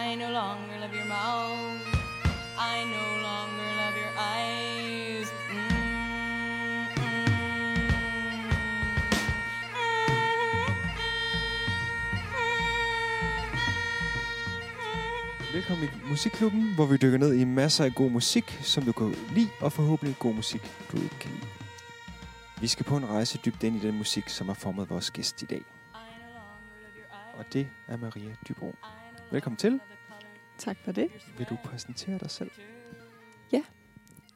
I no longer love your mouth. I no longer love your eyes. Velkommen i Musikklubben, hvor vi dykker ned i masser af god musik, som du kan lide, og forhåbentlig god musik, du ikke kan lide. Vi skal på en rejse dybt ind i den musik, som har formet vores gæst i dag. Og det er Maria Dybro. Velkommen til. Tak for det. Vil du præsentere dig selv?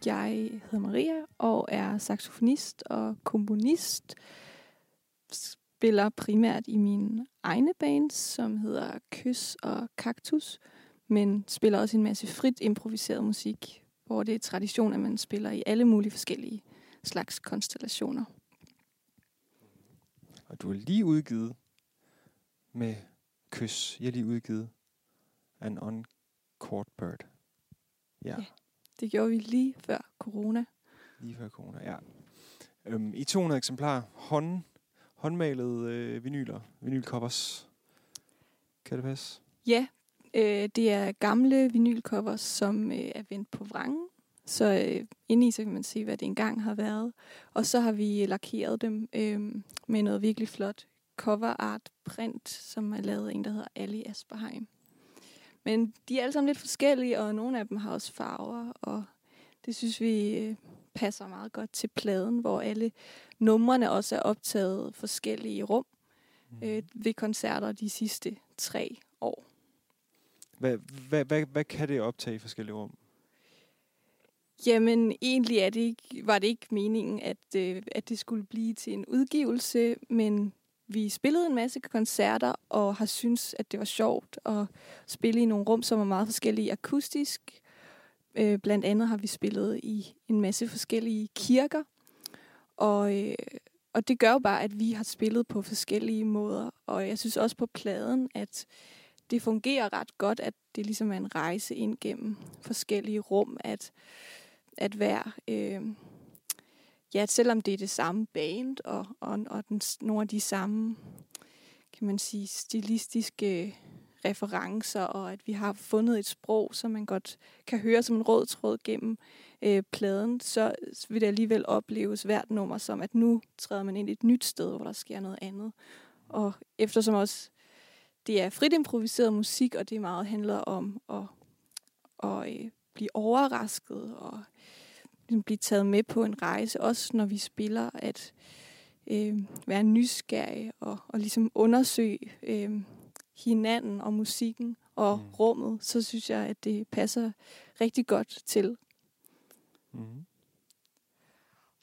Jeg hedder Maria og er saxofonist og komponist. Spiller primært i mine egne bands, som hedder Kys og Kaktus, men spiller også en masse frit improviseret musik, hvor det er tradition, at man spiller i alle mulige forskellige slags konstellationer. Og du er lige udgivet med Kys. Jeg er lige udgivet An Uncourt Bird. Ja, Ja. Det gjorde vi lige før corona. lige før corona, ja. Øhm, I 200 eksemplarer. Hånd, håndmalede øh, vinyler. Vinylcovers. Kan det passe? Ja, øh, det er gamle vinylcovers, som øh, er vendt på vrangen. Så øh, inde i, så kan man se, hvad det engang har været. Og så har vi lakeret dem øh, med noget virkelig flot cover art print, som er lavet af en, der hedder Ali Asperheim. Men de er alle sammen lidt forskellige, og nogle af dem har også farver, og det synes vi øh, passer meget godt til pladen, hvor alle numrene også er optaget forskellige rum øh, ved koncerter de sidste tre år. Hvad, hvad, hvad, hvad kan det optage i forskellige rum? Jamen, egentlig er det ikke, var det ikke meningen, at, øh, at det skulle blive til en udgivelse, men vi spillede en masse koncerter og har synes, at det var sjovt at spille i nogle rum, som er meget forskellige akustisk. Øh, blandt andet har vi spillet i en masse forskellige kirker, og, øh, og det gør jo bare, at vi har spillet på forskellige måder. Og jeg synes også på pladen, at det fungerer ret godt, at det ligesom er en rejse ind gennem forskellige rum, at at være, øh, ja, selvom det er det samme band, og, og, og den, nogle af de samme, kan man sige, stilistiske referencer, og at vi har fundet et sprog, som man godt kan høre som en rød tråd gennem øh, pladen, så vil det alligevel opleves hvert nummer som, at nu træder man ind i et nyt sted, hvor der sker noget andet. Og eftersom også det er frit improviseret musik, og det meget handler om at, at øh, blive overrasket og ligesom blive taget med på en rejse, også når vi spiller, at øh, være nysgerrig og, og ligesom undersøge øh, hinanden og musikken og Mm. mm. rummet, så synes jeg, at det passer rigtig godt til. Mm-hmm.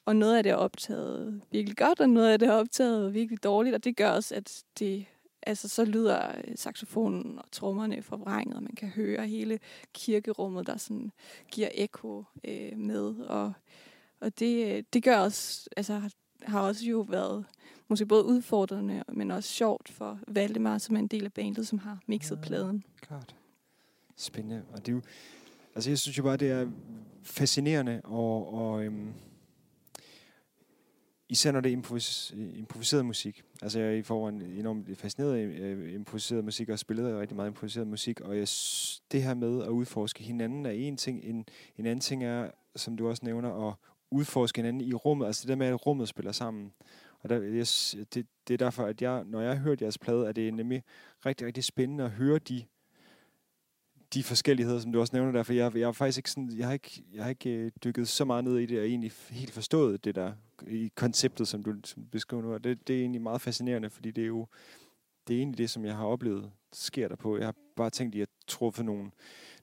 Og noget af det er optaget virkelig godt, og noget af det er optaget virkelig dårligt, og det gør også, at det altså så lyder øh, saxofonen og trommerne forvrænget, og man kan høre hele kirkerummet, der sådan giver ekko øh, med. Og, og det, øh, det gør også, altså har- har også jo været måske både udfordrende, men også sjovt for Valdemar, som er en del af bandet, som har mixet Ja. pladen. Klart. Spændende. Og det er jo, altså jeg synes jo bare, det er fascinerende, og, og øhm, især når det er improvis, improviseret musik. Altså jeg er i forvejen enormt fascineret af improviseret musik, og spillet rigtig meget improviseret musik, og jeg, s- det her med at udforske hinanden er en ting, en, en anden ting er, som du også nævner, at udforske hinanden i rummet, altså det der med, at rummet spiller sammen. Og der, jeg, det, det er derfor, at jeg, når jeg har hørt jeres plade, er det nemlig rigtig, rigtig spændende at høre de de forskelligheder, som du også nævner der, for jeg, jeg har faktisk ikke sådan, jeg har ikke, jeg har ikke øh, dykket så meget ned i det, og egentlig helt forstået det der, i konceptet, som du, som du beskriver nu, og det, det er egentlig meget fascinerende, fordi det er jo, det er egentlig det, som jeg har oplevet, sker der på. Jeg har bare tænkt, at jeg har truffet nogle,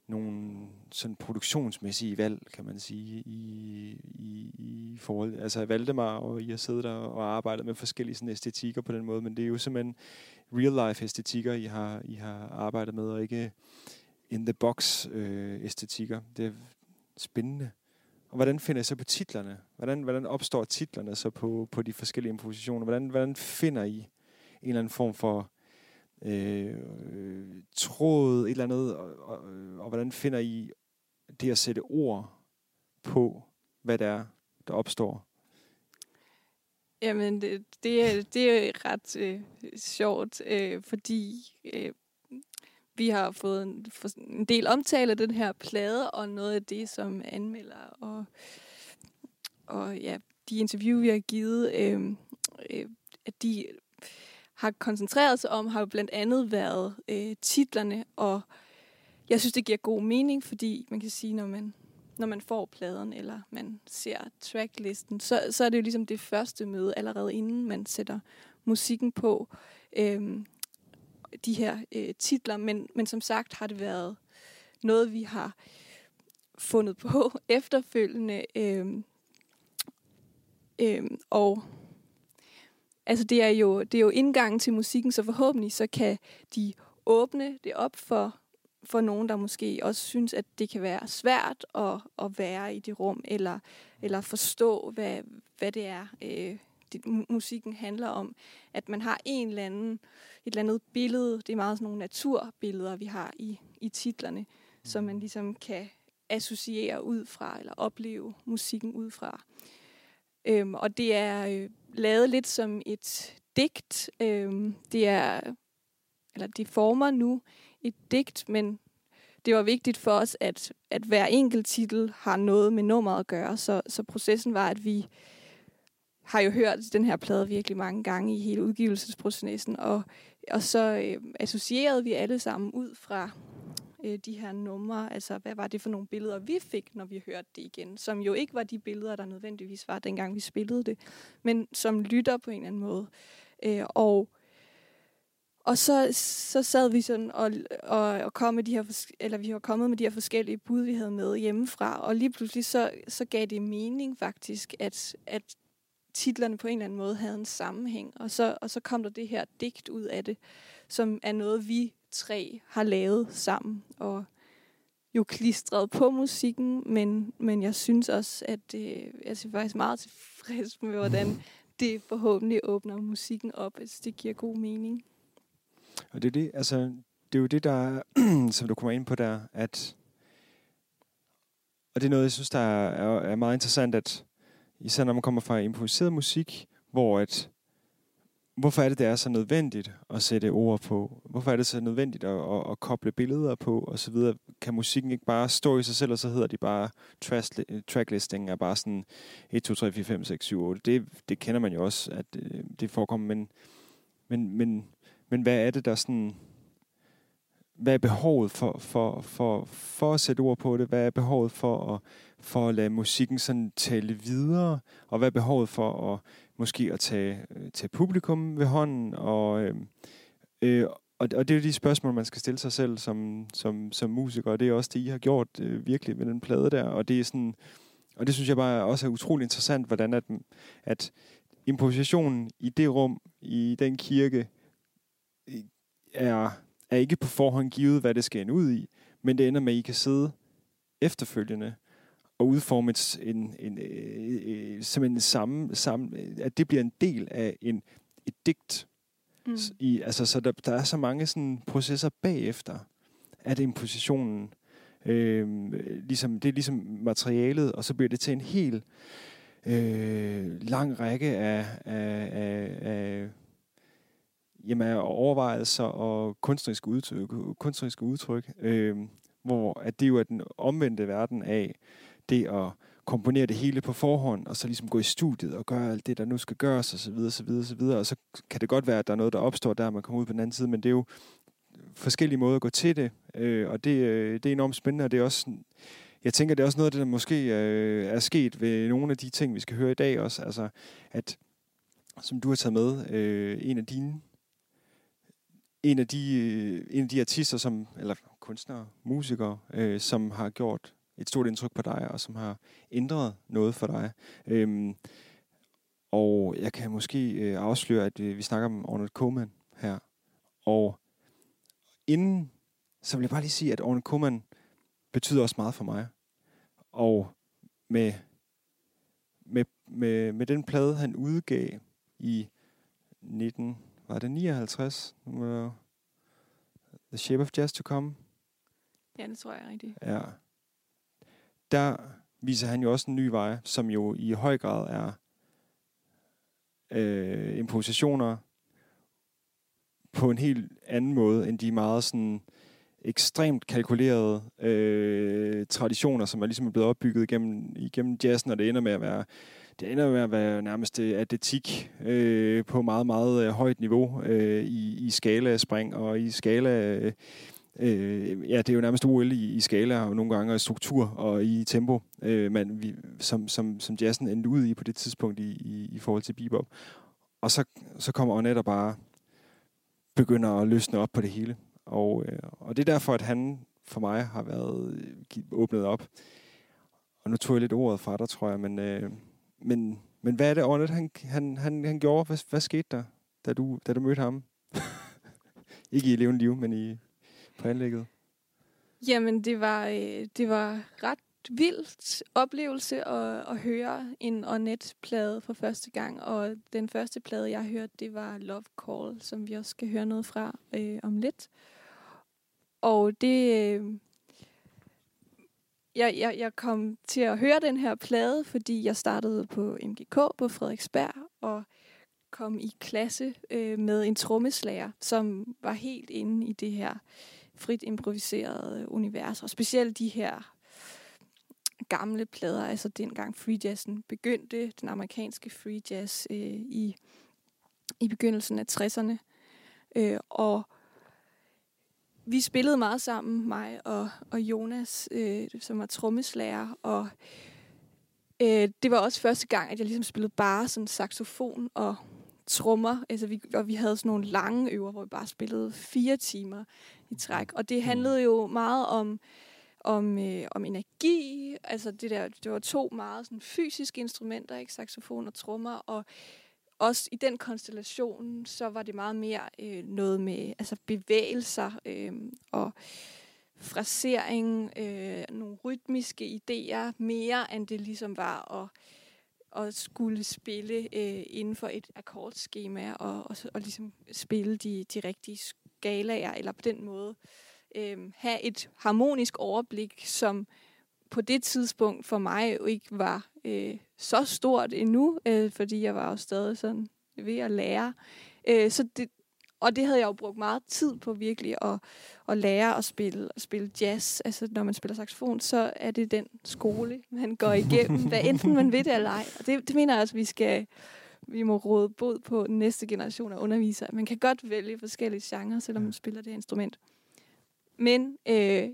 nogle sådan produktionsmæssige valg, kan man sige, i, i, i forhold, altså Valdemar, og jeg har siddet der og arbejdet med forskellige sådan æstetikker på den måde, men det er jo simpelthen real life æstetikker, I har, I har arbejdet med, og ikke in the box øh, æstetikker. Det er spændende. Og hvordan finder I så på titlerne? Hvordan, hvordan opstår titlerne så på, på de forskellige improvisationer? Hvordan, hvordan finder I en eller anden form for øh, øh, tråd, et eller andet, og, og, og hvordan finder I det at sætte ord på, hvad det er, der opstår? Jamen, det, det, er, det er ret øh, sjovt, øh, fordi øh, vi har fået en, en del omtale af den her plade, og noget af det, som anmelder og, og ja, de interview, vi har givet, øh, øh, at de har koncentreret sig om, har jo blandt andet været øh, titlerne, og jeg synes, det giver god mening, fordi man kan sige, når man, når man får pladen, eller man ser tracklisten, så, så er det jo ligesom det første møde, allerede inden man sætter musikken på. Øh, de her øh, titler. Men, men som sagt har det været noget, vi har fundet på efterfølgende. Øh, øh, og altså det er jo det er jo indgangen til musikken, så forhåbentlig så kan de åbne det op for for nogen, der måske også synes, at det kan være svært at, at være i det rum, eller, eller forstå, hvad, hvad det er, øh, det, musikken handler om. At man har en eller anden, et eller andet billede, det er meget sådan nogle naturbilleder, vi har i, i titlerne, som man ligesom kan associere ud fra, eller opleve musikken ud fra. Øhm, og det er øh, lavet lidt som et digt. Øhm, det er, eller det former nu et digt, men det var vigtigt for os, at, at hver enkelt titel har noget med nummeret at gøre. Så, så processen var, at vi har jo hørt den her plade virkelig mange gange i hele udgivelsesprocessen, og, og så øh, associerede vi alle sammen ud fra øh, de her numre, altså hvad var det for nogle billeder, vi fik, når vi hørte det igen, som jo ikke var de billeder, der nødvendigvis var, dengang vi spillede det, men som lytter på en eller anden måde. Øh, og og så, så sad vi sådan og, og, og kom med de her, eller vi var kommet med de her forskellige bud, vi havde med hjemmefra. Og lige pludselig så, så gav det mening faktisk, at, at titlerne på en eller anden måde havde en sammenhæng. Og så, og så kom der det her digt ud af det, som er noget, vi tre har lavet sammen. Og jo klistret på musikken, men, men jeg synes også, at det, jeg er faktisk meget tilfreds med, hvordan det forhåbentlig åbner musikken op. hvis det giver god mening. Og det er det, altså, det er jo det, der, som du kommer ind på der, at, og det er noget, jeg synes, der er, er meget interessant, at især når man kommer fra improviseret musik, hvor at, hvorfor er det, det er så nødvendigt at sætte ord på? Hvorfor er det så nødvendigt at, at, at koble billeder på, og så videre? Kan musikken ikke bare stå i sig selv, og så hedder de bare tracklisting er bare sådan 1, 2, 3, 4, 5, 6, 7, 8. Det, det kender man jo også, at øh, det forekommer, men, men, men men hvad er det, der sådan... Hvad er behovet for, for, for, for at sætte ord på det? Hvad er behovet for at, for at lade musikken sådan tale videre? Og hvad er behovet for at måske at tage, øh, tage publikum ved hånden? Og, øh, øh, og, og det er jo de spørgsmål, man skal stille sig selv som, som, som musiker, og det er også det, I har gjort øh, virkelig med den plade der. Og det er sådan, og det synes jeg bare også er utrolig interessant, hvordan at, at improvisationen i det rum, i den kirke, øh, er, er ikke på forhånd givet, hvad det skal ende ud i, men det ender med, at I kan sidde efterfølgende og udforme et, en, en, en, øh, øh, som en samme, samme, at det bliver en del af en, et digt. Mm. I, altså, så der, der er så mange sådan, processer bagefter, at impositionen, øh, ligesom, det er ligesom materialet, og så bliver det til en helt øh, lang række af, af, af, af jamen, overvejelser og kunstneriske udtryk, kunstneriske udtryk øh, hvor at det jo er den omvendte verden af det at komponere det hele på forhånd, og så ligesom gå i studiet og gøre alt det, der nu skal gøres, og så videre, så videre, så videre. Og så kan det godt være, at der er noget, der opstår der, man kommer ud på den anden side, men det er jo forskellige måder at gå til det, øh, og det, øh, det er enormt spændende, og det er også, jeg tænker, det er også noget af det, der måske øh, er sket ved nogle af de ting, vi skal høre i dag også, altså, at som du har taget med, øh, en af dine en af de, øh, en af de artister, som, eller kunstnere, musikere, øh, som har gjort et stort indtryk på dig, og som har ændret noget for dig. Øhm, og jeg kan måske øh, afsløre, at øh, vi snakker om Ornette Koeman her. Og inden, så vil jeg bare lige sige, at Ornette Koeman betyder også meget for mig. Og med, med, med, med den plade, han udgav i 19 var det 59? Uh, The Shape of Jazz to Come? Ja, det tror jeg er rigtigt. Ja. Der viser han jo også en ny vej, som jo i høj grad er øh, improvisationer på en helt anden måde, end de meget sådan ekstremt kalkulerede øh, traditioner, som er ligesom blevet opbygget igennem, igennem jazzen, og det ender med at være det ender med at være nærmest øh, atletik øh, på meget, meget øh, højt niveau øh, i, i skala spring og i skala... Øh, øh, ja, det er jo nærmest OL i, i skala og nogle gange i struktur og i tempo, øh, man, vi, som, som, som jazzen endte ud i på det tidspunkt i, i, i forhold til bebop. Og så, så kommer Ornette og bare begynder at løsne op på det hele. Og, øh, og det er derfor, at han for mig har været øh, åbnet op. Og nu tog jeg lidt ordet fra dig, tror jeg, men, øh, men, men hvad er det, Ornette, han, han, han, han gjorde? Hvad, hvad skete der, da du, da du mødte ham? Ikke i levende liv, men i, på anlægget. Jamen, det var, øh, det var ret vildt oplevelse at, at høre en Ornette-plade for første gang. Og den første plade, jeg hørte, det var Love Call, som vi også skal høre noget fra øh, om lidt. Og det... Øh, jeg, jeg, jeg kom til at høre den her plade, fordi jeg startede på MGK på Frederiksberg, og kom i klasse øh, med en trommeslager, som var helt inde i det her frit improviserede univers, og specielt de her gamle plader, altså dengang free jazzen begyndte, den amerikanske free jazz øh, i, i begyndelsen af 60'erne. Øh, og vi spillede meget sammen, mig og, og Jonas, øh, som var trommeslager, og øh, det var også første gang, at jeg ligesom spillede bare sådan saxofon og trommer. Altså vi, og vi havde sådan nogle lange øver, hvor vi bare spillede fire timer i træk. Og det handlede jo meget om om, øh, om energi. Altså det der, det var to meget sådan, fysiske instrumenter, ikke? saxofon og trommer, og også i den konstellation, så var det meget mere øh, noget med altså bevægelser øh, og frasering, øh, nogle rytmiske idéer, mere end det ligesom var at, at skulle spille øh, inden for et akkordskema og, og, og ligesom spille de, de rigtige skalaer, eller på den måde øh, have et harmonisk overblik, som på det tidspunkt for mig jo ikke var øh, så stort endnu, øh, fordi jeg var jo stadig sådan ved at lære. Øh, så det, og det havde jeg jo brugt meget tid på virkelig at, at lære at spille, at spille jazz. Altså når man spiller saxofon, så er det den skole, man går igennem, hvad enten man ved det eller ej. Og det, det mener jeg også, vi skal vi må råde bod på den næste generation af undervisere. Man kan godt vælge forskellige genrer, selvom man spiller det instrument. Men øh,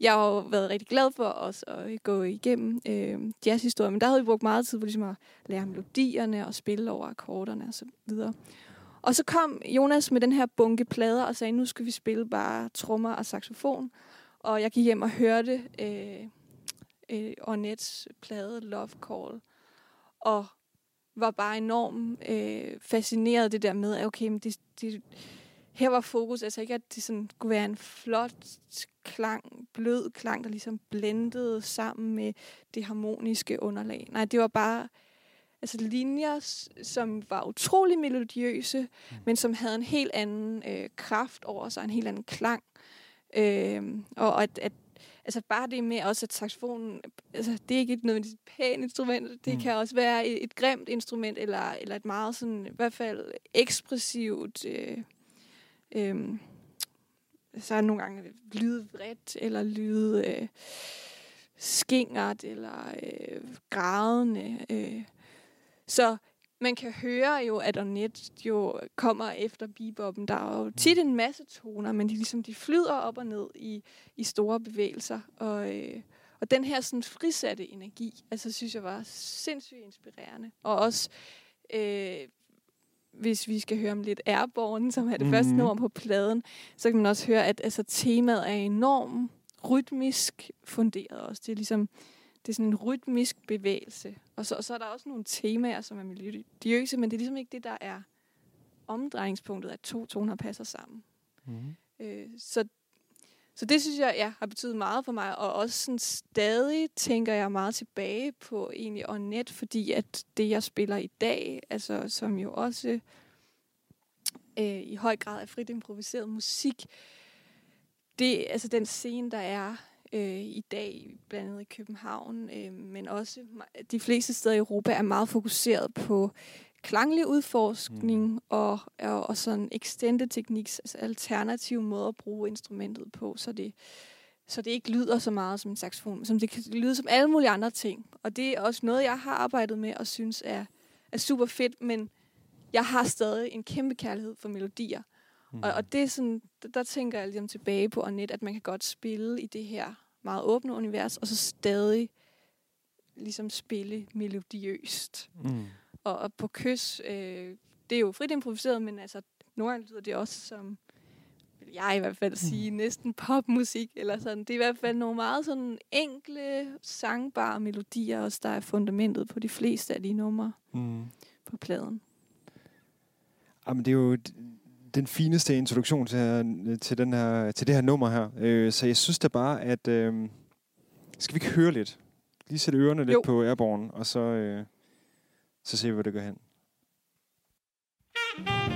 jeg har jo været rigtig glad for os at øh, gå igennem øh, jazzhistorien, men der havde vi brugt meget tid på ligesom at lære melodierne og spille over akkorderne og så videre. Og så kom Jonas med den her bunke plader og sagde, nu skal vi spille bare trommer og saxofon. Og jeg gik hjem og hørte øh, øh, Ornets plade Love Call. Og var bare enormt øh, fascineret det der med, at okay, men det, det, her var fokus altså ikke, at det sådan kunne være en flot klang, blød klang, der ligesom blendede sammen med det harmoniske underlag. Nej, det var bare altså linjer, som var utrolig melodiøse, mm. men som havde en helt anden øh, kraft over sig, en helt anden klang. Øh, og at, at altså bare det med også, at saxofonen, altså det er ikke et nødvendigt pænt instrument, det mm. kan også være et, et grimt instrument, eller, eller et meget sådan, i hvert fald ekspressivt, øh, øh, så er nogle gange lyde vredt, eller lyde øh, skingert, eller øh, grædende. Øh. Så man kan høre jo, at Ornette jo kommer efter beboppen. Der er jo tit en masse toner, men de, ligesom, de flyder op og ned i, i store bevægelser. Og, øh, og den her sådan frisatte energi, altså synes jeg var sindssygt inspirerende. Og også, øh, hvis vi skal høre om lidt Airborne, som er det mm-hmm. første nummer på pladen, så kan man også høre, at altså, temaet er enormt rytmisk funderet også. Det er ligesom det er sådan en rytmisk bevægelse. Og så, og så er der også nogle temaer, som er melodiøse, men det er ligesom ikke det, der er omdrejningspunktet, at to toner passer sammen. Mm. Øh, så, så det synes jeg ja, har betydet meget for mig, og også sådan stadig tænker jeg meget tilbage på egentlig og net, fordi at det, jeg spiller i dag, altså som jo også øh, i høj grad er frit improviseret musik, det altså den scene, der er øh, i dag, blandt andet i København, øh, men også de fleste steder i Europa, er meget fokuseret på klanglig udforskning mm. og, og, og sådan extended tekniks, altså alternative måder at bruge instrumentet på, så det, så det ikke lyder så meget som en saxofon, som det kan lyde som alle mulige andre ting. Og det er også noget, jeg har arbejdet med og synes er, er super fedt, men jeg har stadig en kæmpe kærlighed for melodier. Mm. Og, og det er sådan, der, der tænker jeg ligesom tilbage på Annette, at man kan godt spille i det her meget åbne univers, og så stadig ligesom spille melodiøst. Mm. Og, og på kys, øh, det er jo frit improviseret, men altså, nogle lyder det også som, vil jeg i hvert fald mm. sige, næsten popmusik, eller sådan. Det er i hvert fald nogle meget sådan enkle, sangbare melodier, også der er fundamentet på de fleste af de numre mm. på pladen. Jamen, det er jo den fineste introduktion til, til, den her, til det her nummer her. Øh, så jeg synes da bare, at... Øh, skal vi ikke høre lidt? Lige sætte ørerne lidt jo. på Airborne, og så, øh, så ser vi, hvor det går hen. thank you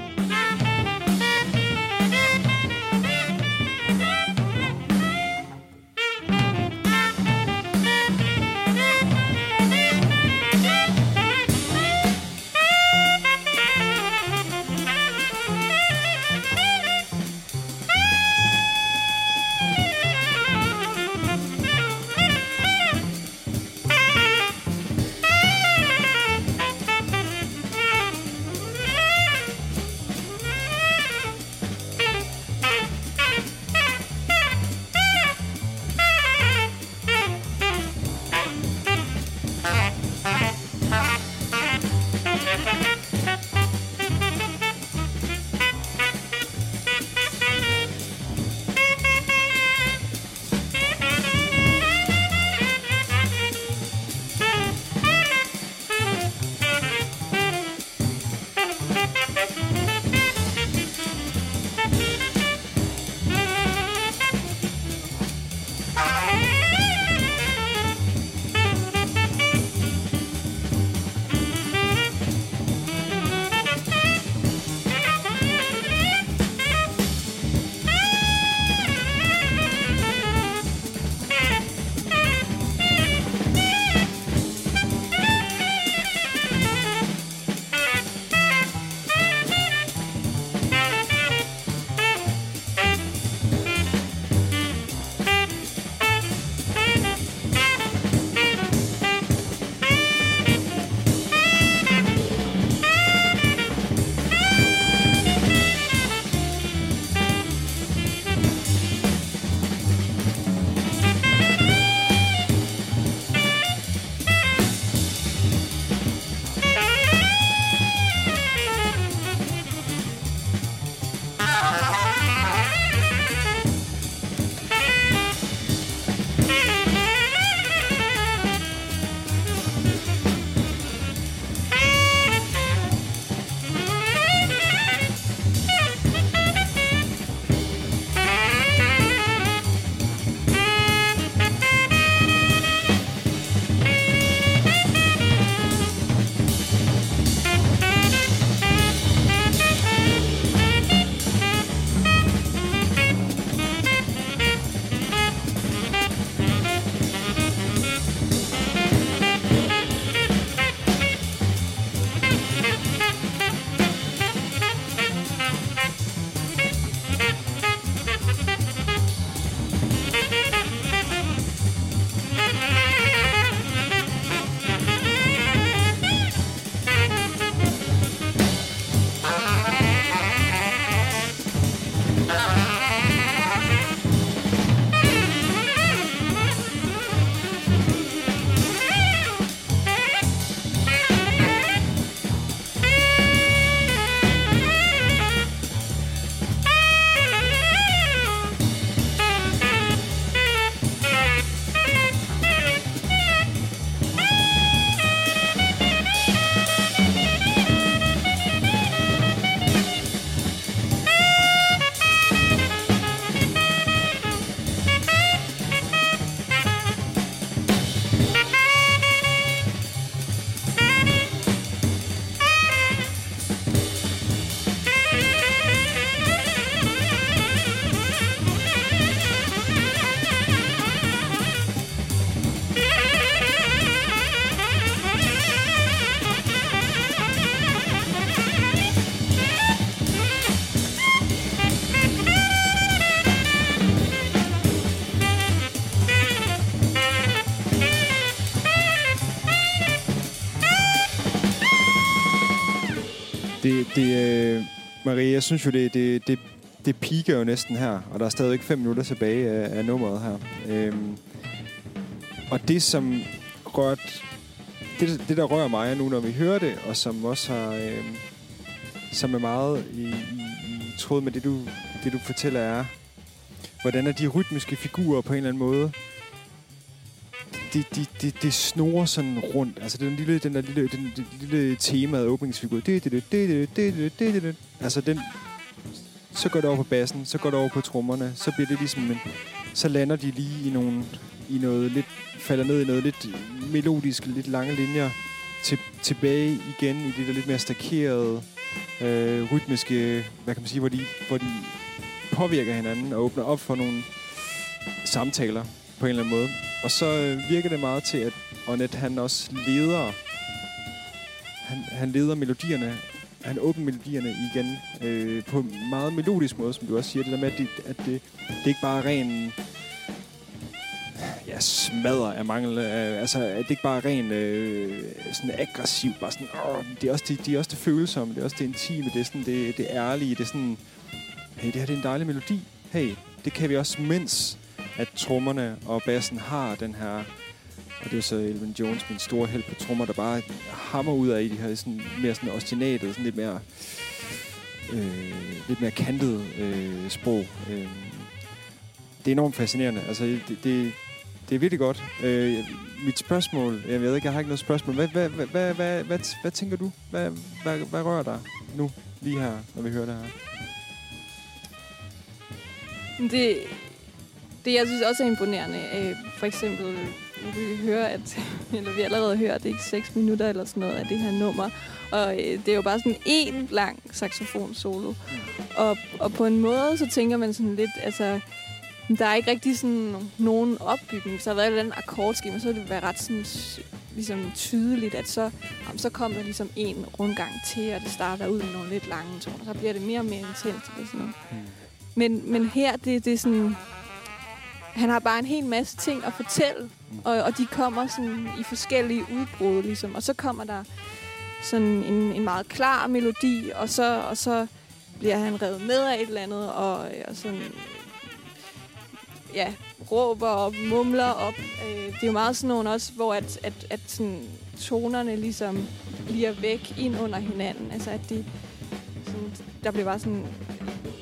Det, øh, Marie, jeg synes jo, det, det, det, det piker jo næsten her, og der er stadig fem minutter tilbage af, af nummeret her. Øhm, og det, som rørt, det, det, der rører mig nu, når vi hører det, og som også har, øhm, som er meget i, i, i tråd med det du, det, du fortæller, er, hvordan er de rytmiske figurer på en eller anden måde det, det, det, det snor sådan rundt. Altså den lille, den der lille, den, den lille tema af åbningsfigur. Det, det, det, det, det, det, det, det. Altså den, så går det over på bassen, så går det over på trommerne, så bliver det ligesom en, så lander de lige i nogle, i noget lidt, falder ned i noget lidt melodisk, lidt lange linjer, til, tilbage igen i det der lidt mere stakerede, øh, rytmiske, hvad kan man sige, hvor de, hvor de påvirker hinanden og åbner op for nogle samtaler på en eller anden måde. Og så øh, virker det meget til, at Onet han også leder han, han leder melodierne han åbner melodierne igen øh, på en meget melodisk måde, som du også siger. Det der med, at det, at det, det ikke bare er ren ja, smadrer af mangel. Øh, altså, at det ikke bare er ren øh, sådan aggressiv. Bare sådan, åh, det er også det, det, er også det følsomme, det er også det intime, det er sådan det, det ærlige, det er sådan, hey, det her det er en dejlig melodi. Hey, det kan vi også, mens at trommerne og bassen har den her og det er så Elvin Jones, min store held på trommer, der bare hammer ud af i de her sådan, mere sådan ostinatet, sådan lidt mere, øh, lidt mere kantet øh, sprog. Øh, det er enormt fascinerende. Altså, det, det, det er virkelig godt. Øh, mit spørgsmål, jeg ved ikke, jeg har ikke noget spørgsmål. Hvad, hvad, hvad, hvad, hvad, hvad, hvad tænker du? Hvad, hvad, hvad rører dig nu, lige her, når vi hører det her? Det, det, jeg synes også er imponerende, øh, for eksempel, vi hører, at, eller vi allerede hørt, at det er ikke 6 minutter eller sådan noget af det her nummer. Og øh, det er jo bare sådan en lang saxofon-solo. Og, og på en måde, så tænker man sådan lidt, altså, der er ikke rigtig sådan nogen opbygning. Hvis der har været et eller andet akkordskema, så vil det være ret sådan, ligesom tydeligt, at så, jamen, så kommer der ligesom en rundgang til, og det starter ud med nogle lidt lange toner. Så bliver det mere og mere intenst. Og sådan noget. Mm. Men, men her, det, det er sådan han har bare en hel masse ting at fortælle, og, og de kommer sådan i forskellige udbrud, ligesom. Og så kommer der sådan en, en meget klar melodi, og så, og så bliver han revet med af et eller andet, og, og sådan ja, råber og mumler op. Øh, det er jo meget sådan nogle også, hvor at, at, at sådan, tonerne ligesom bliver væk ind under hinanden. Altså at de, sådan, der bliver bare sådan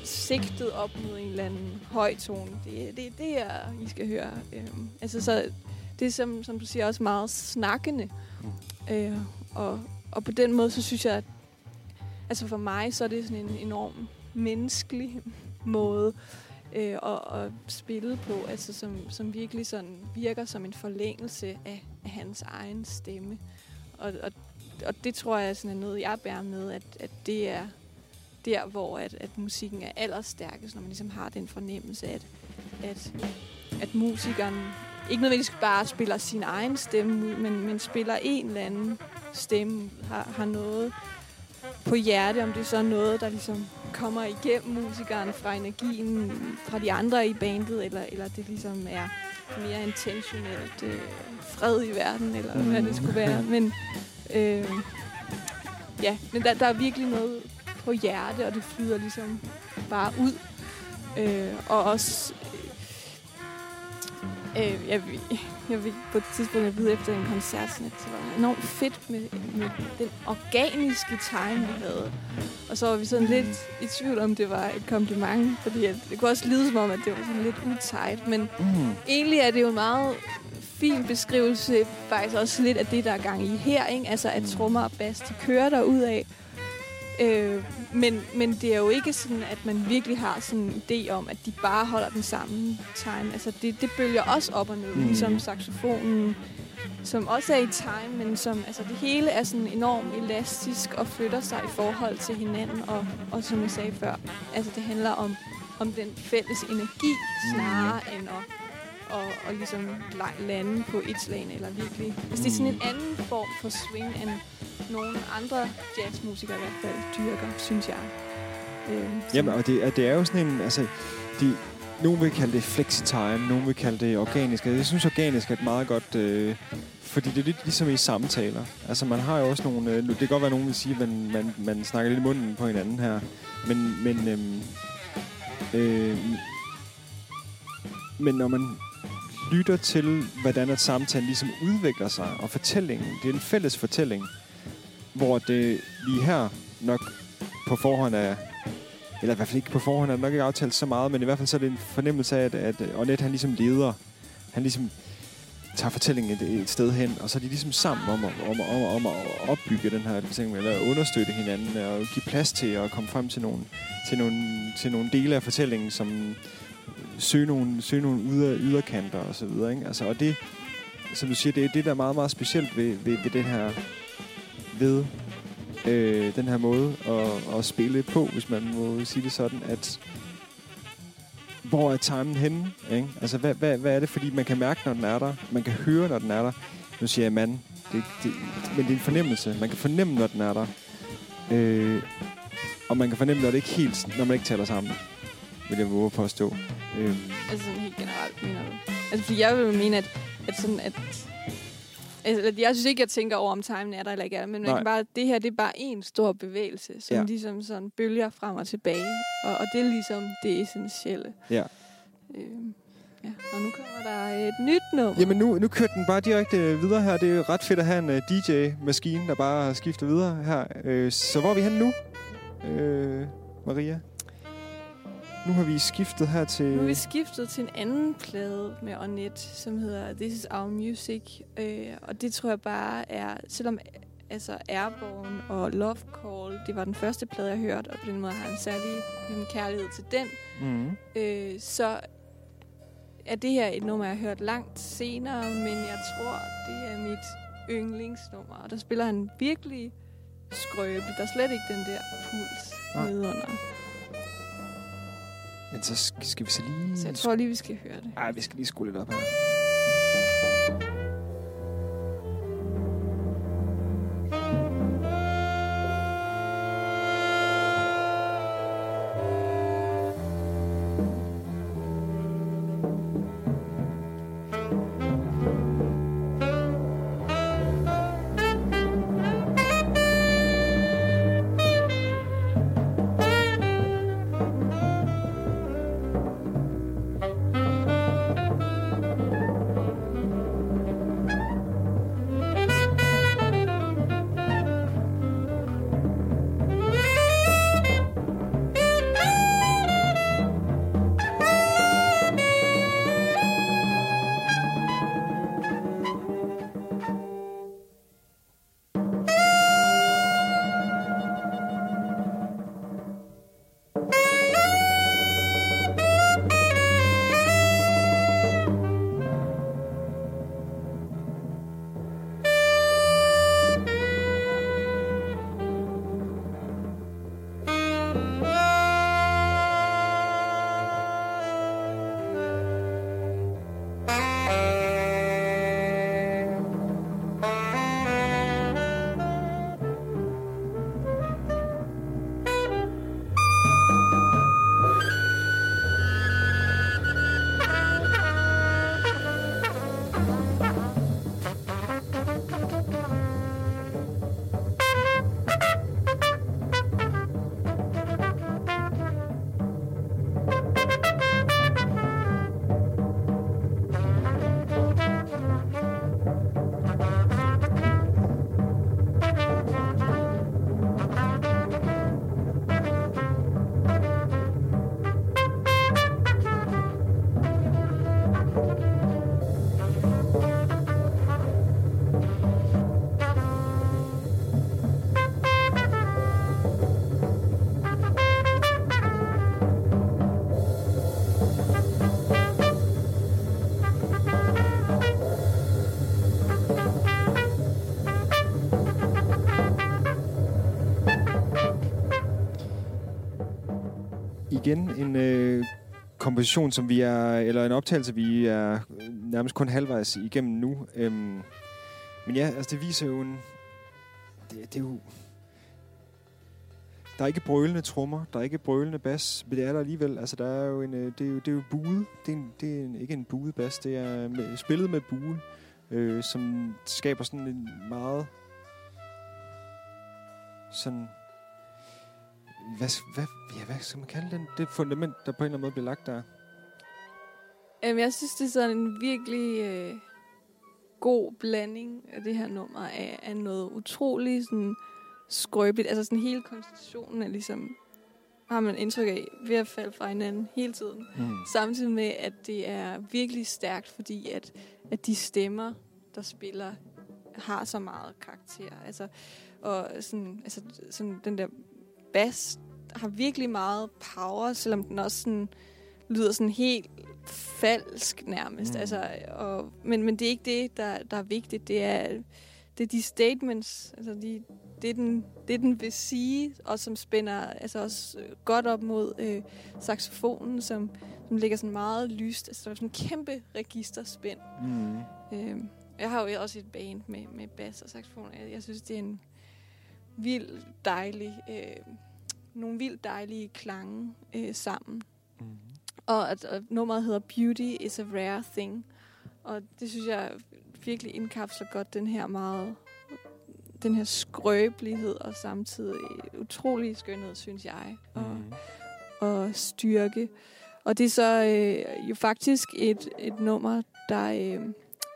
sigtet op mod en eller anden høj tone. Det er det, det er, I skal høre. Øhm, altså, så det er, som, som du siger, også meget snakkende. Mm. Øh, og, og på den måde, så synes jeg, at altså for mig, så er det sådan en enorm menneskelig måde øh, at, at spille på, altså som, som virkelig sådan virker som en forlængelse af, af hans egen stemme. Og, og, og det tror jeg sådan er noget, jeg bærer med, at, at det er der, hvor at, at musikken er allerstærkest, når man ligesom har den fornemmelse, at, at, at musikeren ikke nødvendigvis bare spiller sin egen stemme ud, men, men spiller en eller anden stemme, har, har noget på hjerte, om det er så noget, der ligesom kommer igennem musikeren fra energien fra de andre i bandet, eller, eller det ligesom er mere intentionelt øh, fred i verden, eller hvad det skulle være. Men, øh, ja, men der, der er virkelig noget på hjerte, og det flyder ligesom bare ud. Øh, og også... Øh, øh jeg, jeg vil på et tidspunkt at vide efter en koncert, sådan, at det var enormt fedt med, med den organiske time, vi havde. Og så var vi sådan lidt i tvivl om, det var et kompliment, fordi at, det kunne også lyde som om, at det var sådan lidt utight. Men mm. egentlig er det jo en meget fin beskrivelse, faktisk også lidt af det, der er gang i her. Ikke? Altså, at trommer og bass, de kører der ud af. Øh, men, men det er jo ikke sådan, at man virkelig har sådan en idé om, at de bare holder den samme time. Altså det, det bølger også op og ned, mm. ligesom saxofonen, som også er i time, men som, altså det hele er sådan enormt elastisk og flytter sig i forhold til hinanden. Og, og som jeg sagde før, altså det handler om, om den fælles energi, snarere mm. end at og, og ligesom lande på et slag, eller virkelig... Altså det er sådan en anden form for swing, end nogle andre jazzmusikere i hvert fald dyrker, synes jeg. Øh, Jamen, og det, det er jo sådan en... Altså, de, nogen vil kalde det flexitime, nogen vil kalde det organisk. Jeg synes, organisk er et meget godt øh, fordi det er lidt ligesom i samtaler. Altså, man har jo også nogle... Øh, det kan godt være, nogen vil sige, at man, man, man snakker lidt i munden på hinanden her. Men, men, øhm, øh, men når man lytter til, hvordan at samtalen ligesom udvikler sig, og fortællingen, det er en fælles fortælling, hvor det lige her nok på forhånd er eller i hvert fald ikke på forhånd er det nok ikke aftalt så meget, men i hvert fald så er det en fornemmelse af, at, at Ornette han ligesom leder. Han ligesom tager fortællingen et, et sted hen, og så er de ligesom sammen om, at- om, om, om at opbygge den her fortælling, eller understøtte hinanden, og give plads til at komme frem til nogle, til nogle, til nogle dele af fortællingen, som søge nogle, søge nogle yder, yderkanter og så videre. Ikke? Altså, og det, som du siger, det er det, der er meget, meget specielt ved, ved, ved den her ved øh, den her måde at, at spille på, hvis man må sige det sådan, at hvor er timen henne? Ikke? Altså, hvad, hvad, hvad er det? Fordi man kan mærke, når den er der. Man kan høre, når den er der. Nu siger jeg mand. Det, det, men det er en fornemmelse. Man kan fornemme, når den er der. Øh, og man kan fornemme, når det ikke helt, når man ikke taler sammen. Vil jeg våge at påstå. Øh, Altså sådan helt generelt, mener du? Altså, fordi jeg vil mene, at, at sådan, at... Altså, jeg synes ikke, jeg tænker over, om timen er der eller ikke er der, men man Nej. kan bare, det her, det er bare en stor bevægelse, som Ja. ligesom sådan bølger frem og tilbage. Og, og det er ligesom det essentielle. Ja. Øhm, ja. Og nu kommer der et nyt nummer. Jamen nu, nu kørte den bare direkte øh, videre her. Det er jo ret fedt at have en uh, DJ-maskine, der bare skifter videre her. Øh, så hvor er vi henne nu, øh, Maria? Nu har vi skiftet her til... Nu er vi skiftet til en anden plade med Ornette, som hedder This Is Our Music. Øh, og det tror jeg bare er, selvom altså Airborne og Love Call, det var den første plade, jeg hørte, og på den måde har jeg en særlig en kærlighed til den, Mm. øh, så er det her et nummer, jeg har hørt langt senere, men jeg tror, det er mit yndlingsnummer. Og der spiller han virkelig skrøbeligt. Der er slet ikke den der puls Nej. nedenunder. Men så skal, vi så lige... Så jeg tror lige, vi skal høre det. Ej, vi skal lige skrue lidt op her. Igen en øh, komposition, som vi er, eller en optagelse, vi er øh, nærmest kun halvvejs igennem nu. Øhm, men ja, altså det viser jo en... Det, det er jo... Der er ikke brølende trommer, der er ikke brølende bas, men det er der alligevel. Altså, der er jo en, øh, det, er jo, det er jo buet. Det er, en, det er en, ikke en buet bas, det er øh, med, spillet med bue. øh, som skaber sådan en meget sådan hvad, hvad, ja, hvad skal man kalde den? Det fundament, der på en eller anden måde bliver lagt der. Jamen, jeg synes, det er sådan en virkelig øh, god blanding af det her nummer af, af noget utroligt sådan skrøbeligt. Altså sådan hele konstitutionen er ligesom, har man indtryk af, ved at falde fra hinanden hele tiden. Mm. Samtidig med, at det er virkelig stærkt, fordi at, at de stemmer, der spiller, har så meget karakter. Altså, og sådan, altså, sådan den der bass har virkelig meget power, selvom den også sådan, lyder sådan helt falsk nærmest. Mm. Mm. Altså, og, men, men det er ikke det, der, der er vigtigt. Det er, det er de statements, altså de, det, den, det, den vil sige, og som spænder altså også øh, godt op mod øh, saxofonen, som, som ligger sådan meget lyst. Altså, der er sådan en kæmpe registerspænd. Mm. Øh, jeg har jo også et band med, med bass og saxofon. Jeg, jeg synes, det er en vild dejlig, øh, nogle vildt dejlige klange øh, sammen. Mm. Og at, at nummeret hedder Beauty is a Rare Thing. Og det synes jeg virkelig indkapsler godt den her meget den her skrøbelighed og samtidig utrolig skønhed, synes jeg, og, Mm. og styrke. Og det er så øh, jo faktisk et, et nummer, der øh,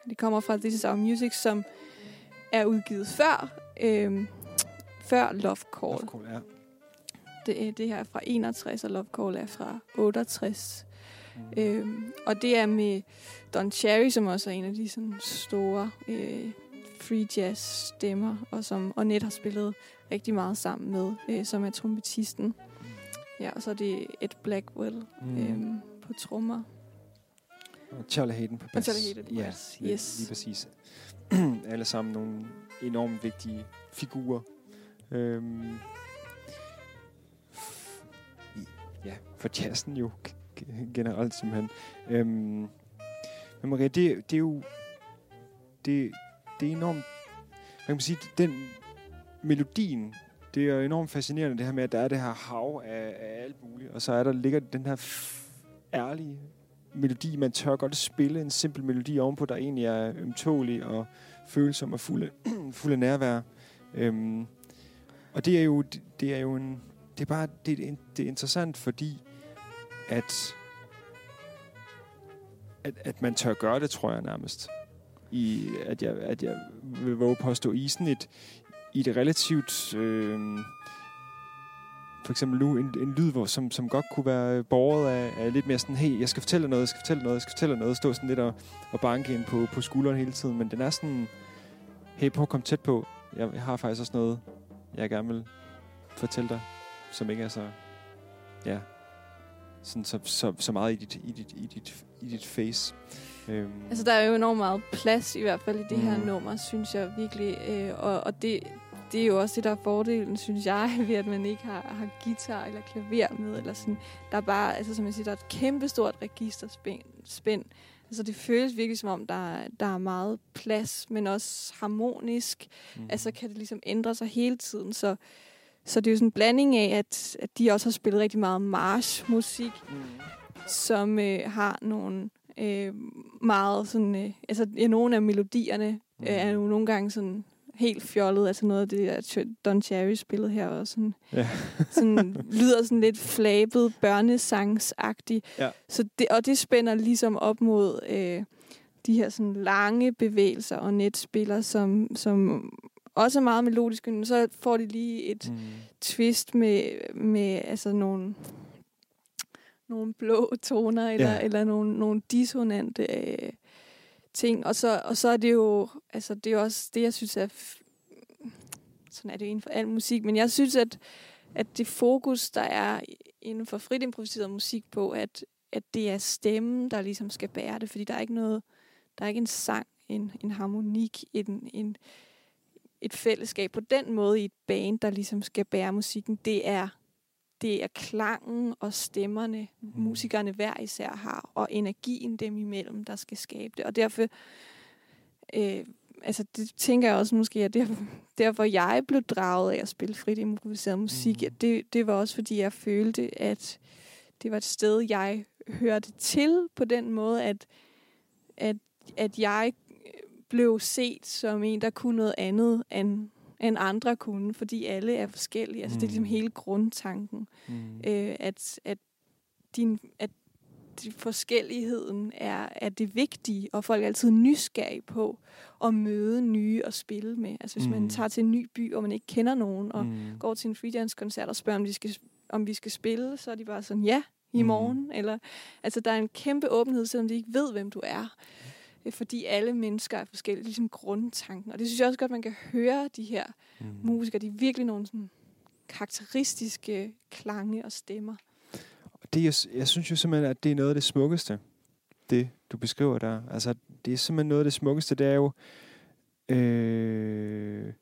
det kommer fra This Is Our Music, som er udgivet før, øh, før Love Call. Love Call, ja. Det, det her er fra 61, og Love Call er fra 68. Mm. Øhm, og det er med Don Cherry, som også er en af de sådan, store øh, free jazz stemmer, og som Annette har spillet rigtig meget sammen med, øh, som er trompetisten. Ja, og så er det Ed Blackwell Mm. øhm, på trommer. Og Charlie Hayden på. Charlie Hayden på ja, bass, lige, yes. lige præcis. Alle sammen nogle enormt vigtige figurer. Øhm, ja, for jazzen jo generelt simpelthen. Øhm, men Maria, det, det er jo det, det er enormt, hvad kan man sige, den melodien, det er jo enormt fascinerende det her med, at der er det her hav af, af alt muligt, og så er der ligger den her ærlige melodi, man tør godt spille en simpel melodi ovenpå, der egentlig er ømtålig og følsom og fuld af, fuld af nærvær. Øhm, og det er jo, det, er jo en, det er bare, det, er, det er interessant, fordi at, at, at man tør gøre det, tror jeg nærmest. I, at jeg, at jeg vil våge på at stå i sådan et, i et relativt, øh, for eksempel nu, en, en lyd, hvor, som, som godt kunne være borget af, af lidt mere sådan, hey, jeg skal fortælle noget, jeg skal fortælle noget, jeg skal fortælle noget, stå sådan lidt og, og banke ind på, på skulderen hele tiden, men den er sådan, hey, prøv at komme tæt på, jeg, jeg har faktisk også noget, jeg gerne vil fortælle dig, som ikke er så, ja, sådan så, så, så meget i dit, i dit, i dit, i dit face. Øhm, Altså, der er jo enormt meget plads, i hvert fald i det her Mm. nummer, synes jeg virkelig. Øh, og og det, det er jo også det, der er fordelen, synes jeg, ved at man ikke har, har guitar eller klaver med. Eller sådan. Der er bare, altså som jeg siger, der er et kæmpestort registerspænd. spænd. Altså det føles virkelig som om, der, er- der er meget plads, men også harmonisk. mm. Altså kan det ligesom ændre sig hele tiden. Så, så det er jo sådan en blanding af, at, at de også har spillet rigtig meget march-musik, Mm. som øh, har nogle øh, meget sådan... Øh, altså, ja, nogle af melodierne Mm. øh, er jo nogle gange sådan helt fjollet. Altså noget af det, der Don Cherry spillede her, og sådan, Ja. sådan lyder sådan lidt flabet, børnesangsagtigt. Ja. Så det, og det spænder ligesom op mod øh, de her sådan lange bevægelser og netspiller, som, som også er meget melodiske, men så får de lige et Mm. twist med, med altså nogle, nogle blå toner, eller, Ja. eller nogle, nogle dissonante øh, ting. Og så, og så er det jo, altså det er jo også det, jeg synes er, f- sådan er det jo inden for al musik, men jeg synes, at, at det fokus, der er inden for frit improviseret musik på, at, at det er stemmen, der ligesom skal bære det, fordi der er ikke noget, der er ikke en sang, en, en harmonik, en, en, et fællesskab på den måde i et band, der ligesom skal bære musikken. Det er, det er klangen og stemmerne, mm. musikerne hver især har, og energien dem imellem, der skal skabe det. Og derfor, øh, altså det tænker jeg også måske, at derfor, derfor jeg blev draget af at spille frit improviseret musik, mm. det, det var også fordi, jeg følte, at det var et sted, jeg hørte til på den måde, at, at, at jeg blev set som en, der kunne noget andet end, end andre kunne, fordi alle er forskellige. Altså, mm. det er ligesom Mm. hele grundtanken, Mm. øh, at, at, din, at de forskelligheden er, er det vigtige, og folk er altid nysgerrige på at møde nye og spille med. Altså hvis mm. Mm. man tager til en ny by, og man ikke kender nogen, og Mm. går til en freedance-koncert og spørger, om, de skal, om vi skal spille, så er de bare sådan, ja, i Mm. morgen. Eller, altså, der er en kæmpe åbenhed, selvom de ikke ved, hvem du er. Øh, Fordi alle mennesker er forskellige, ligesom grundtanken. Og det synes jeg også godt, man kan høre de her Mm. musikere. De er virkelig nogle sådan karakteristiske klange og stemmer. det, jeg, jeg synes jo simpelthen, at det er noget af det smukkeste, det du beskriver der. Altså, det er simpelthen noget af det smukkeste, det er jo, øh,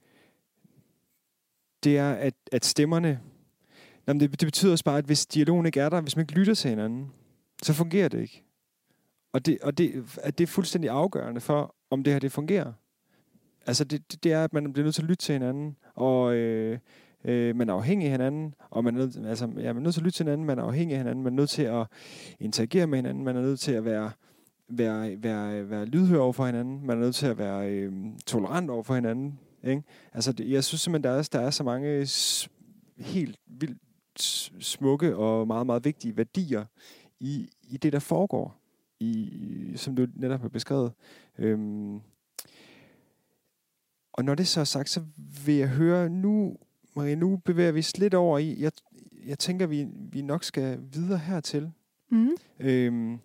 det er, at, at stemmerne, jamen det, det betyder også bare, at hvis dialogen ikke er der, hvis man ikke lytter til hinanden, så fungerer det ikke. Og det, og det, at det er fuldstændig afgørende for, om det her det fungerer. Altså, det, det, det er, at man bliver nødt til at lytte til hinanden, og øh, øh, man er afhængig af hinanden, og man er, nødt, altså, ja, man er nødt til at lytte til hinanden, man er afhængig af hinanden, man er nødt til at interagere med hinanden, man er nødt til at være, være, være, være lydhør over for hinanden, man er nødt til at være øh, tolerant over for hinanden. Ikke? Altså, det, jeg synes simpelthen, der er, der er så mange helt vildt smukke og meget, meget vigtige værdier i, i det, der foregår, i, som du netop har beskrevet. Øhm, og når det så er sagt, så vil jeg høre nu, Marie, nu bevæger vi os lidt over i, jeg, jeg tænker, vi, vi nok skal videre hertil. Mm. Øhm,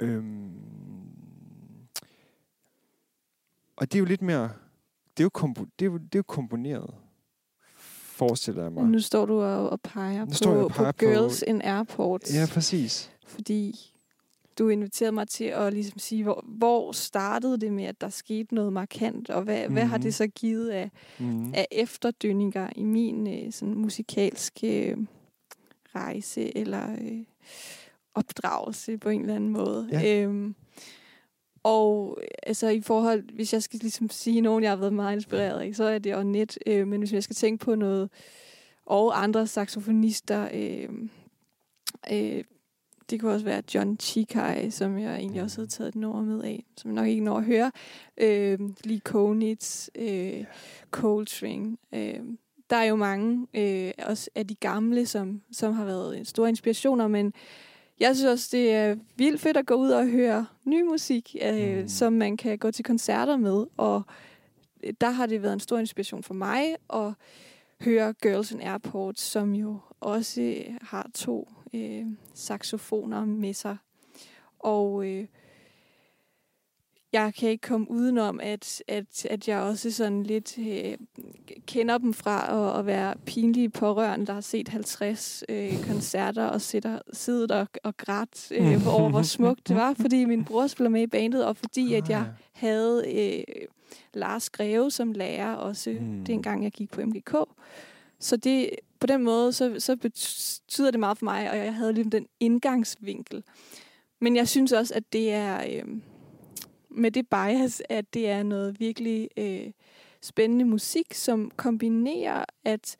øhm, og det er jo lidt mere, det er jo, kompo, det er jo, det er jo komponeret, forestiller jeg mig. Nu står du og, og peger, Nu på, står jeg og peger på på- Girls in Airports. Ja, præcis. fordi du inviterede mig til at ligesom sige, hvor, hvor startede det med, at der skete noget markant, og hvad, mm-hmm. hvad har Mhm. det så givet af, Mm. af efterdønninger i min øh, sådan musikalske øh, rejse eller øh, opdragelse på en eller anden måde. Ja. Øhm, og altså i forhold, hvis jeg skal ligesom sige nogen, jeg har været meget inspireret af, så er det Ornette. Øh, men hvis jeg skal tænke på noget, og andre saxofonister, øh, øh, det kunne også være John Chikai, som jeg egentlig også havde taget et nummer med af, som jeg nok ikke når at høre. Øh, Lee Konitz, øh, Coltrane. Øh, der er jo mange øh, også af de gamle, som, som har været store inspirationer, men jeg synes også, det er vildt fedt at gå ud og høre ny musik, øh, Mm. som man kan gå til koncerter med, og øh, der har det været en stor inspiration for mig at høre Girls in Airport, som jo også har to øh, saxofoner med sig. Og øh, jeg kan ikke komme udenom, at, at, at jeg også sådan lidt øh, kender dem fra at, at være pinlige pårørende, der har set 50 øh, koncerter og sidder, siddet og, og grædt øh, over, hvor smukt det var, fordi min bror spiller med i bandet, og fordi at jeg havde øh, Lars Greve som lærer også, mm. dengang jeg gik på MGK. Så det, på den måde, så, så betyder det meget for mig, og jeg havde ligesom den indgangsvinkel. Men jeg synes også, at det er øh, med det bias, at det er noget virkelig øh, spændende musik, som kombinerer, at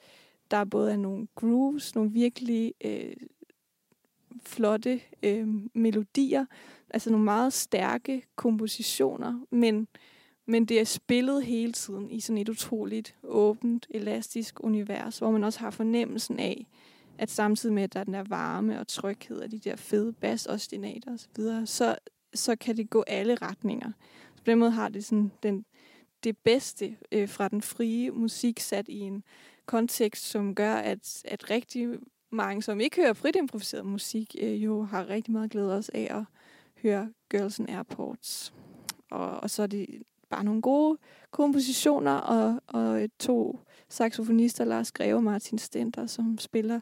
der både er nogle grooves, nogle virkelig øh, flotte øh, melodier, altså nogle meget stærke kompositioner, men, men det er spillet hele tiden i sådan et utroligt åbent, elastisk univers, hvor man også har fornemmelsen af, at samtidig med, at der er den der varme og tryghed af de der fede bas osv., så, så, så kan det gå alle retninger. Så på den måde har det sådan den, det bedste øh, fra den frie musik sat i en kontekst, som gør, at, at rigtig mange, som ikke hører frit improviseret musik, øh, jo har rigtig meget glæde også af at høre Girls in Airports. Og, og så er det bare nogle gode kompositioner, og, og to saxofonister, Lars Greve og Martin Stenter, som spiller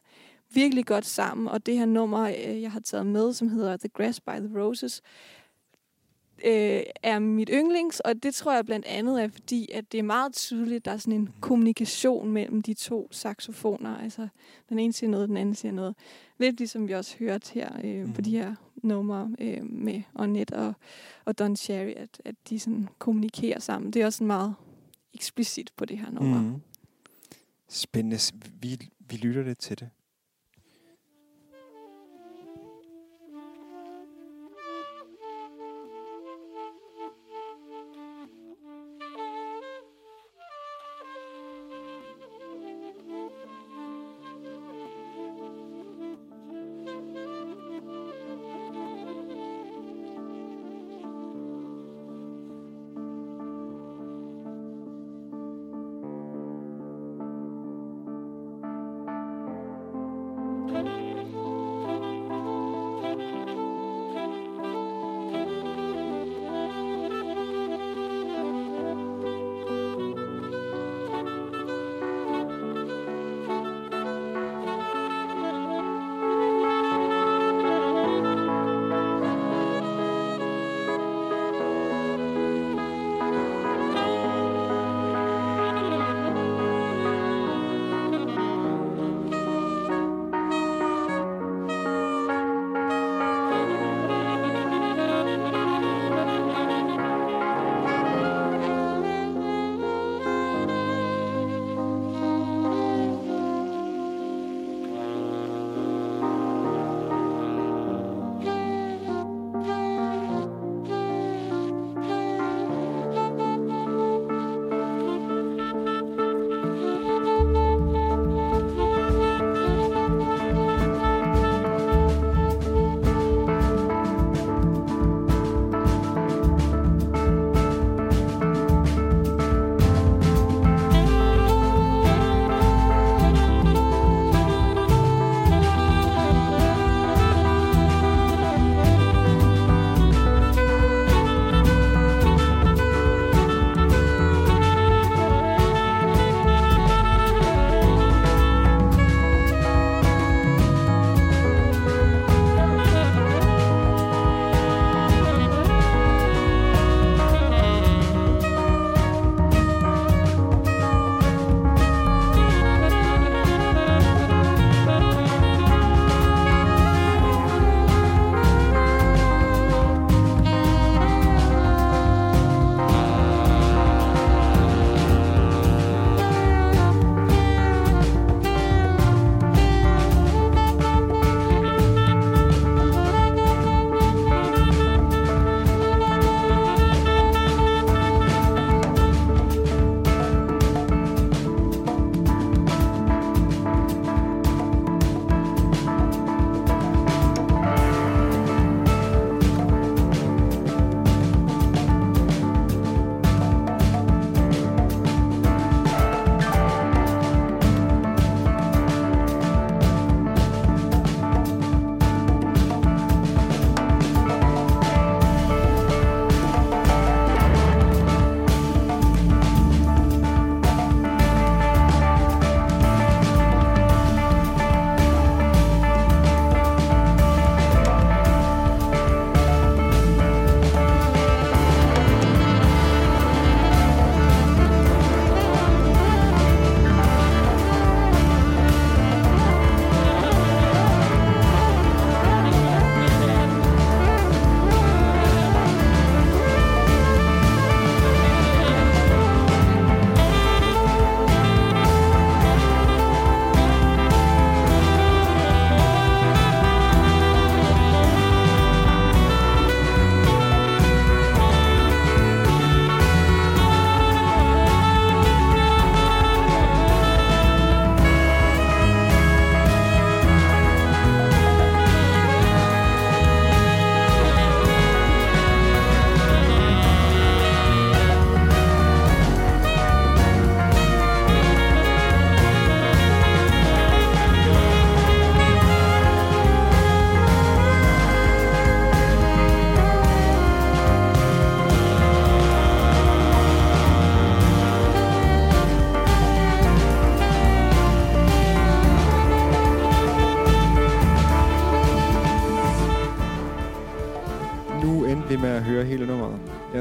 virkelig godt sammen. Og det her nummer, øh, jeg har taget med, som hedder The Grass by the Roses, øh, er mit yndlings, og det tror jeg blandt andet er, fordi at det er meget tydeligt, at der er sådan en kommunikation mellem de to saxofoner. Altså, den ene siger noget, den anden siger noget. Lidt ligesom vi også hørte her øh, mm. på de her numre øh, med Ornette og, og Don Cherry, at, at de sådan kommunikerer sammen. Det er også meget eksplicit på det her nummer. Mm. Spændende. Vi, vi lytter lidt til det.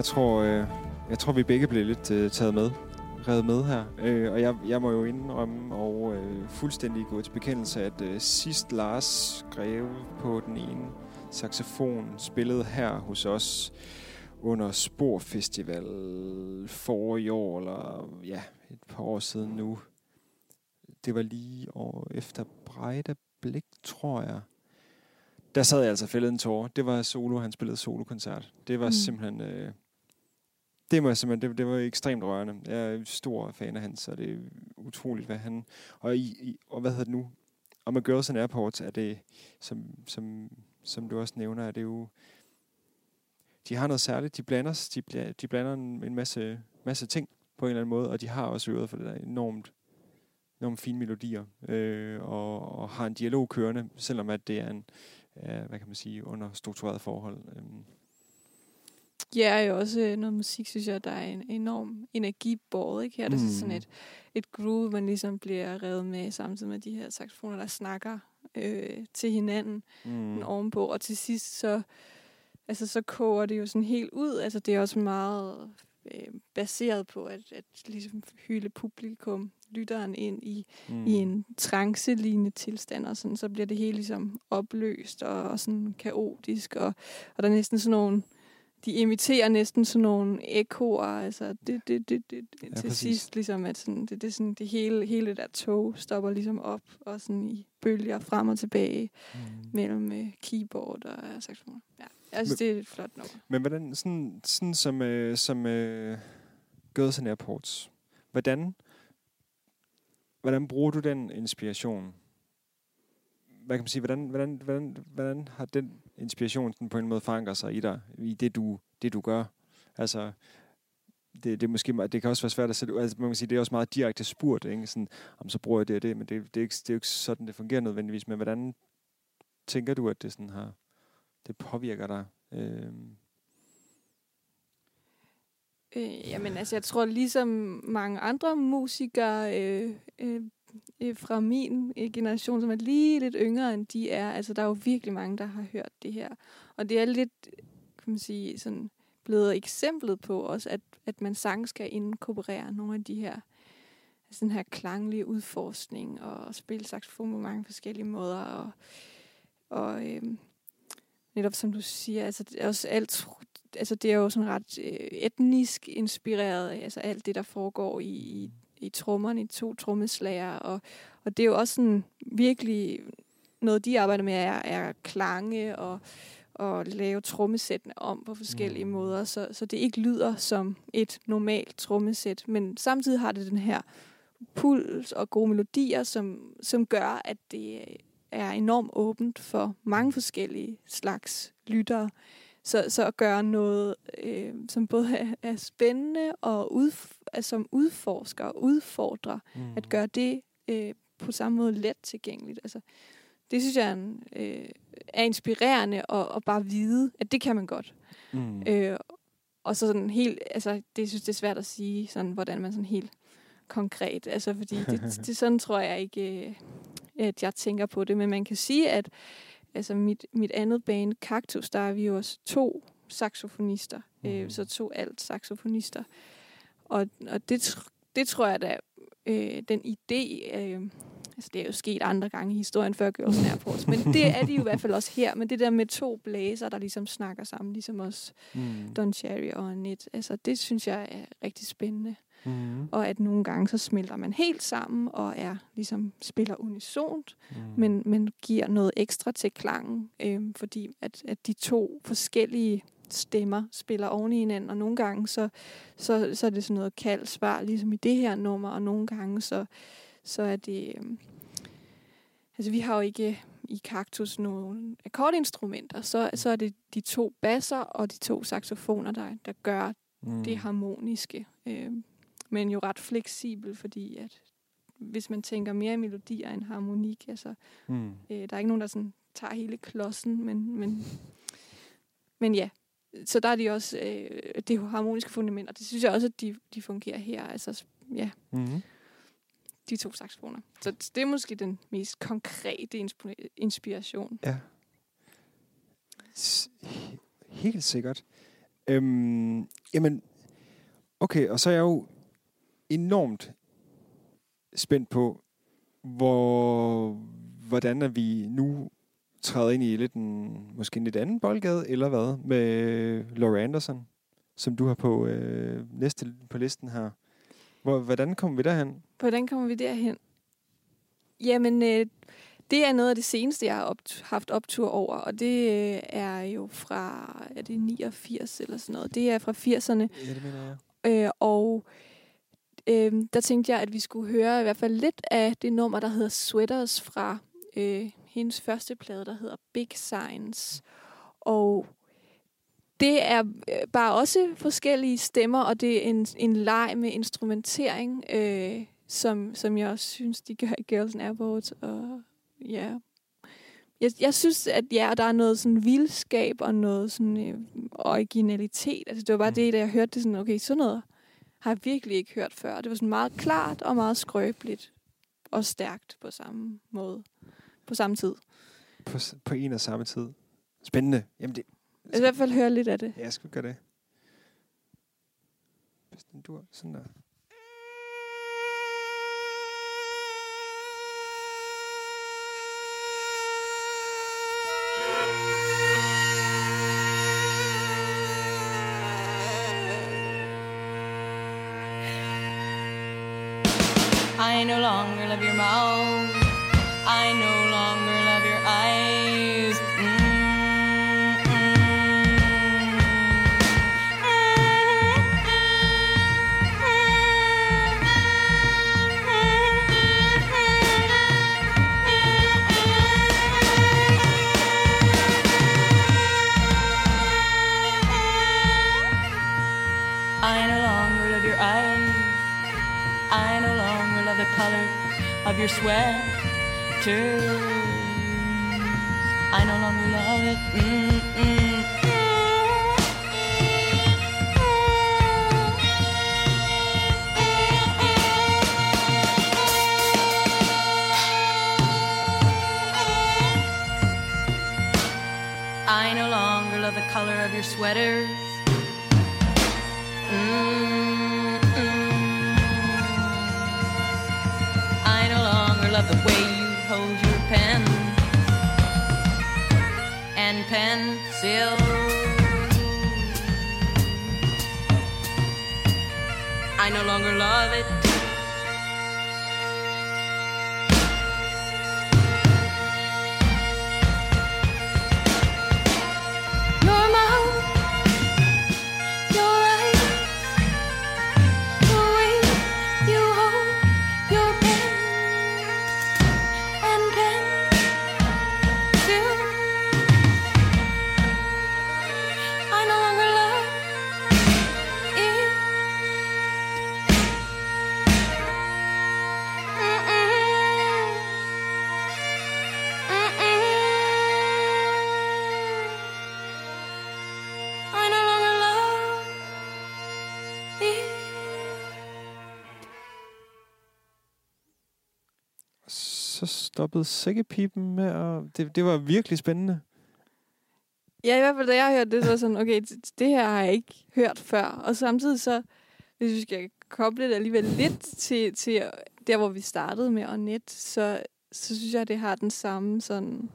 Jeg tror, øh, jeg tror vi begge blev lidt øh, taget med, revet med her. Øh, og jeg, jeg må jo indrømme og øh, fuldstændig gå til bekendelse, at øh, sidst Lars Greve på den ene saxofon spillede her hos os under Spor Festival for i år, eller ja, et par år siden nu. Det var lige år efter Brejde Blik, tror jeg. Der sad jeg altså fældet en tårer. Det var solo, han spillede solokoncert. Det var mm. simpelthen... Øh, det var simpelthen, det, det var ekstremt rørende. Jeg er stor fan af hans, så det er utroligt, hvad han... Og, i, i, og hvad hedder det nu? Og med Girls and Airports er det, som, som, som du også nævner, er det jo... De har noget særligt. De blander, de, de blander en, en masse, masse ting på en eller anden måde, og de har også øvet for det der enormt, enormt fine melodier, øh, og, og har en dialog kørende, selvom at det er en, øh, hvad kan man sige, under struktureret forhold. Øh. Ja, er jo også øh, noget musik, synes jeg, der er en enorm energibåret, ikke? Her er det mm. sådan et, et groove, man ligesom bliver revet med, samtidig med de her saxofoner, der snakker øh, til hinanden mm. ovenpå. Og til sidst, så, altså, så koger det jo sådan helt ud. Altså, det er også meget øh, baseret på at, at ligesom hylde publikum, lytteren ind i, mm. i en trance-lignende tilstand, og sådan, så bliver det hele ligesom opløst og, og sådan kaotisk, og, og der er næsten sådan nogle, de imiterer næsten sådan nogle ekoer, altså det, det, det, det, det Ja, til præcis. sidst ligesom, at sådan, det, det, sådan, det hele, hele der tog stopper ligesom op, og sådan i bølger frem og tilbage mm. mellem øh, keyboard og saxofon. Ja, jeg synes, Men- det er et flot nummer. Men hvordan, sådan, sådan som, øh, som øh, Girls and Airports, hvordan, hvordan bruger du den inspiration? Hvad kan man sige, hvordan, hvordan, hvordan, hvordan har den inspirationen på en måde forankrer sig i dig, i det du, det du gør? Altså, det, det, måske, det kan også være svært at sætte, altså man kan sige, det er også meget direkte spurgt, ikke? Sådan, om så bruger jeg det og det, men det, det, er ikke, det er jo ikke sådan, det fungerer nødvendigvis. Men hvordan tænker du, at det sådan har, det påvirker dig? Øh... Øh, jamen, altså, jeg tror ligesom mange andre musikere øh, øh, øh, fra min øh, generation, som er lige lidt yngre end de er, altså, der er jo virkelig mange, der har hørt det her. Og det er lidt, kan man sige, sådan blevet eksemplet på også, at, at man sang skal inkorporere nogle af de her altså sådan her klanglige udforskning og spille saxofon på mange forskellige måder og, og øh, netop som du siger, altså det er også alt altså det er jo sådan ret øh, etnisk inspireret, altså alt det, der foregår i, i, i trommerne, i to trommeslager, og, og det er jo også sådan virkelig noget, de arbejder med, er, er klange og, og lave trommesættene om på forskellige Mm. måder, så, så det ikke lyder som et normalt trommesæt, men samtidig har det den her puls og gode melodier, som, som gør, at det er enormt åbent for mange forskellige slags lyttere. Så, så at gøre noget, øh, som både er, er spændende og udf- altså, som udforsker og udfordrer, mm. at gøre det øh, på samme måde let tilgængeligt. Altså, det synes jeg er, en, øh, er inspirerende at, at bare vide, at det kan man godt. Mm. Øh, og så sådan helt, altså det synes det er svært at sige, sådan, hvordan man sådan helt konkret, altså fordi det, det sådan tror jeg ikke, øh, at jeg tænker på det, men man kan sige, at altså mit, mit andet band, Cactus, der er vi jo også to saxofonister, mm. øh, så to alt saxofonister, og, og det, det tror jeg da, øh, den idé, øh, altså det er jo sket andre gange i historien før Girls Airports, men det er de jo i hvert fald også her, men det der med to blæser, der ligesom snakker sammen, ligesom også Mm. Don Cherry og Annette. Altså, det synes jeg er rigtig spændende. Mm. Og at nogle gange så smelter man helt sammen og er ligesom spiller unisont, Mm. men, men giver noget ekstra til klangen, øhm, fordi at, at de to forskellige stemmer spiller oven i hinanden, og nogle gange så, så, så er det sådan noget kaldt svar, ligesom i det her nummer, og nogle gange så, så er det... Øhm, altså vi har jo ikke i Cactus nogle akkordinstrumenter, så, så er det de to basser og de to saxofoner, der, der gør mm. det harmoniske. Øh, men jo ret fleksibel, fordi at hvis man tænker mere i melodier end harmonik, altså, Mm. øh, der er ikke nogen, der sådan tager hele klodsen, men, men, men ja, så der er de også øh, det harmoniske fundament, og det synes jeg også, at de, de fungerer her. Altså, ja, Mm. de to saxofoner. Så det er måske den mest konkrete insp- inspiration. Ja. S- he- helt sikkert. Øhm, jamen, okay, og så er jeg jo enormt spændt på, hvor, hvordan er vi nu træder ind i lidt en, måske en lidt anden boldgade, eller hvad, med Laura Anderson, som du har på øh, næste på listen her. Hvor, hvordan kommer vi derhen? Hvordan kommer vi derhen? Jamen, øh, det er noget af det seneste, jeg har op, haft optur over, og det øh, er jo fra, er det 89 eller sådan noget? Det er fra 80'erne, Ja, det mener jeg. øh, og øh, der tænkte jeg, at vi skulle høre i hvert fald lidt af det nummer, der hedder Sweaters fra øh, hendes første plade, der hedder Big Signs. Og det er øh, bare også forskellige stemmer, og det er en, en leg med instrumentering, øh, som, som jeg også synes, de gør i Girls and Airport. Og ja, jeg, jeg synes, at ja, der er noget sådan vildskab og noget sådan øh, originalitet. Altså, det var bare Mm. det, da jeg hørte det sådan, okay, sådan noget har jeg virkelig ikke hørt før. Det var sådan meget klart og meget skrøbeligt og stærkt på samme måde. På samme tid. På, på en og samme tid. Spændende. Jamen det, Jeg vil i hvert fald høre lidt af det. Ja, jeg skal gøre det. Hvis den dur. Sådan der. I no longer love your mouth. The color of your sweater. I no longer love it. Mm-mm. I no longer love the color of your sweaters. Mm-mm. The way you hold your pen and pencil. I no longer love it. Stoppede sækkepipen med, og det, det var virkelig spændende. Ja, i hvert fald da jeg hørte det, så var sådan, okay, det, her har jeg ikke hørt før. Og samtidig så, hvis vi skal koble det alligevel lidt til, til der, hvor vi startede med Annette, så, så synes jeg, at det har den samme sådan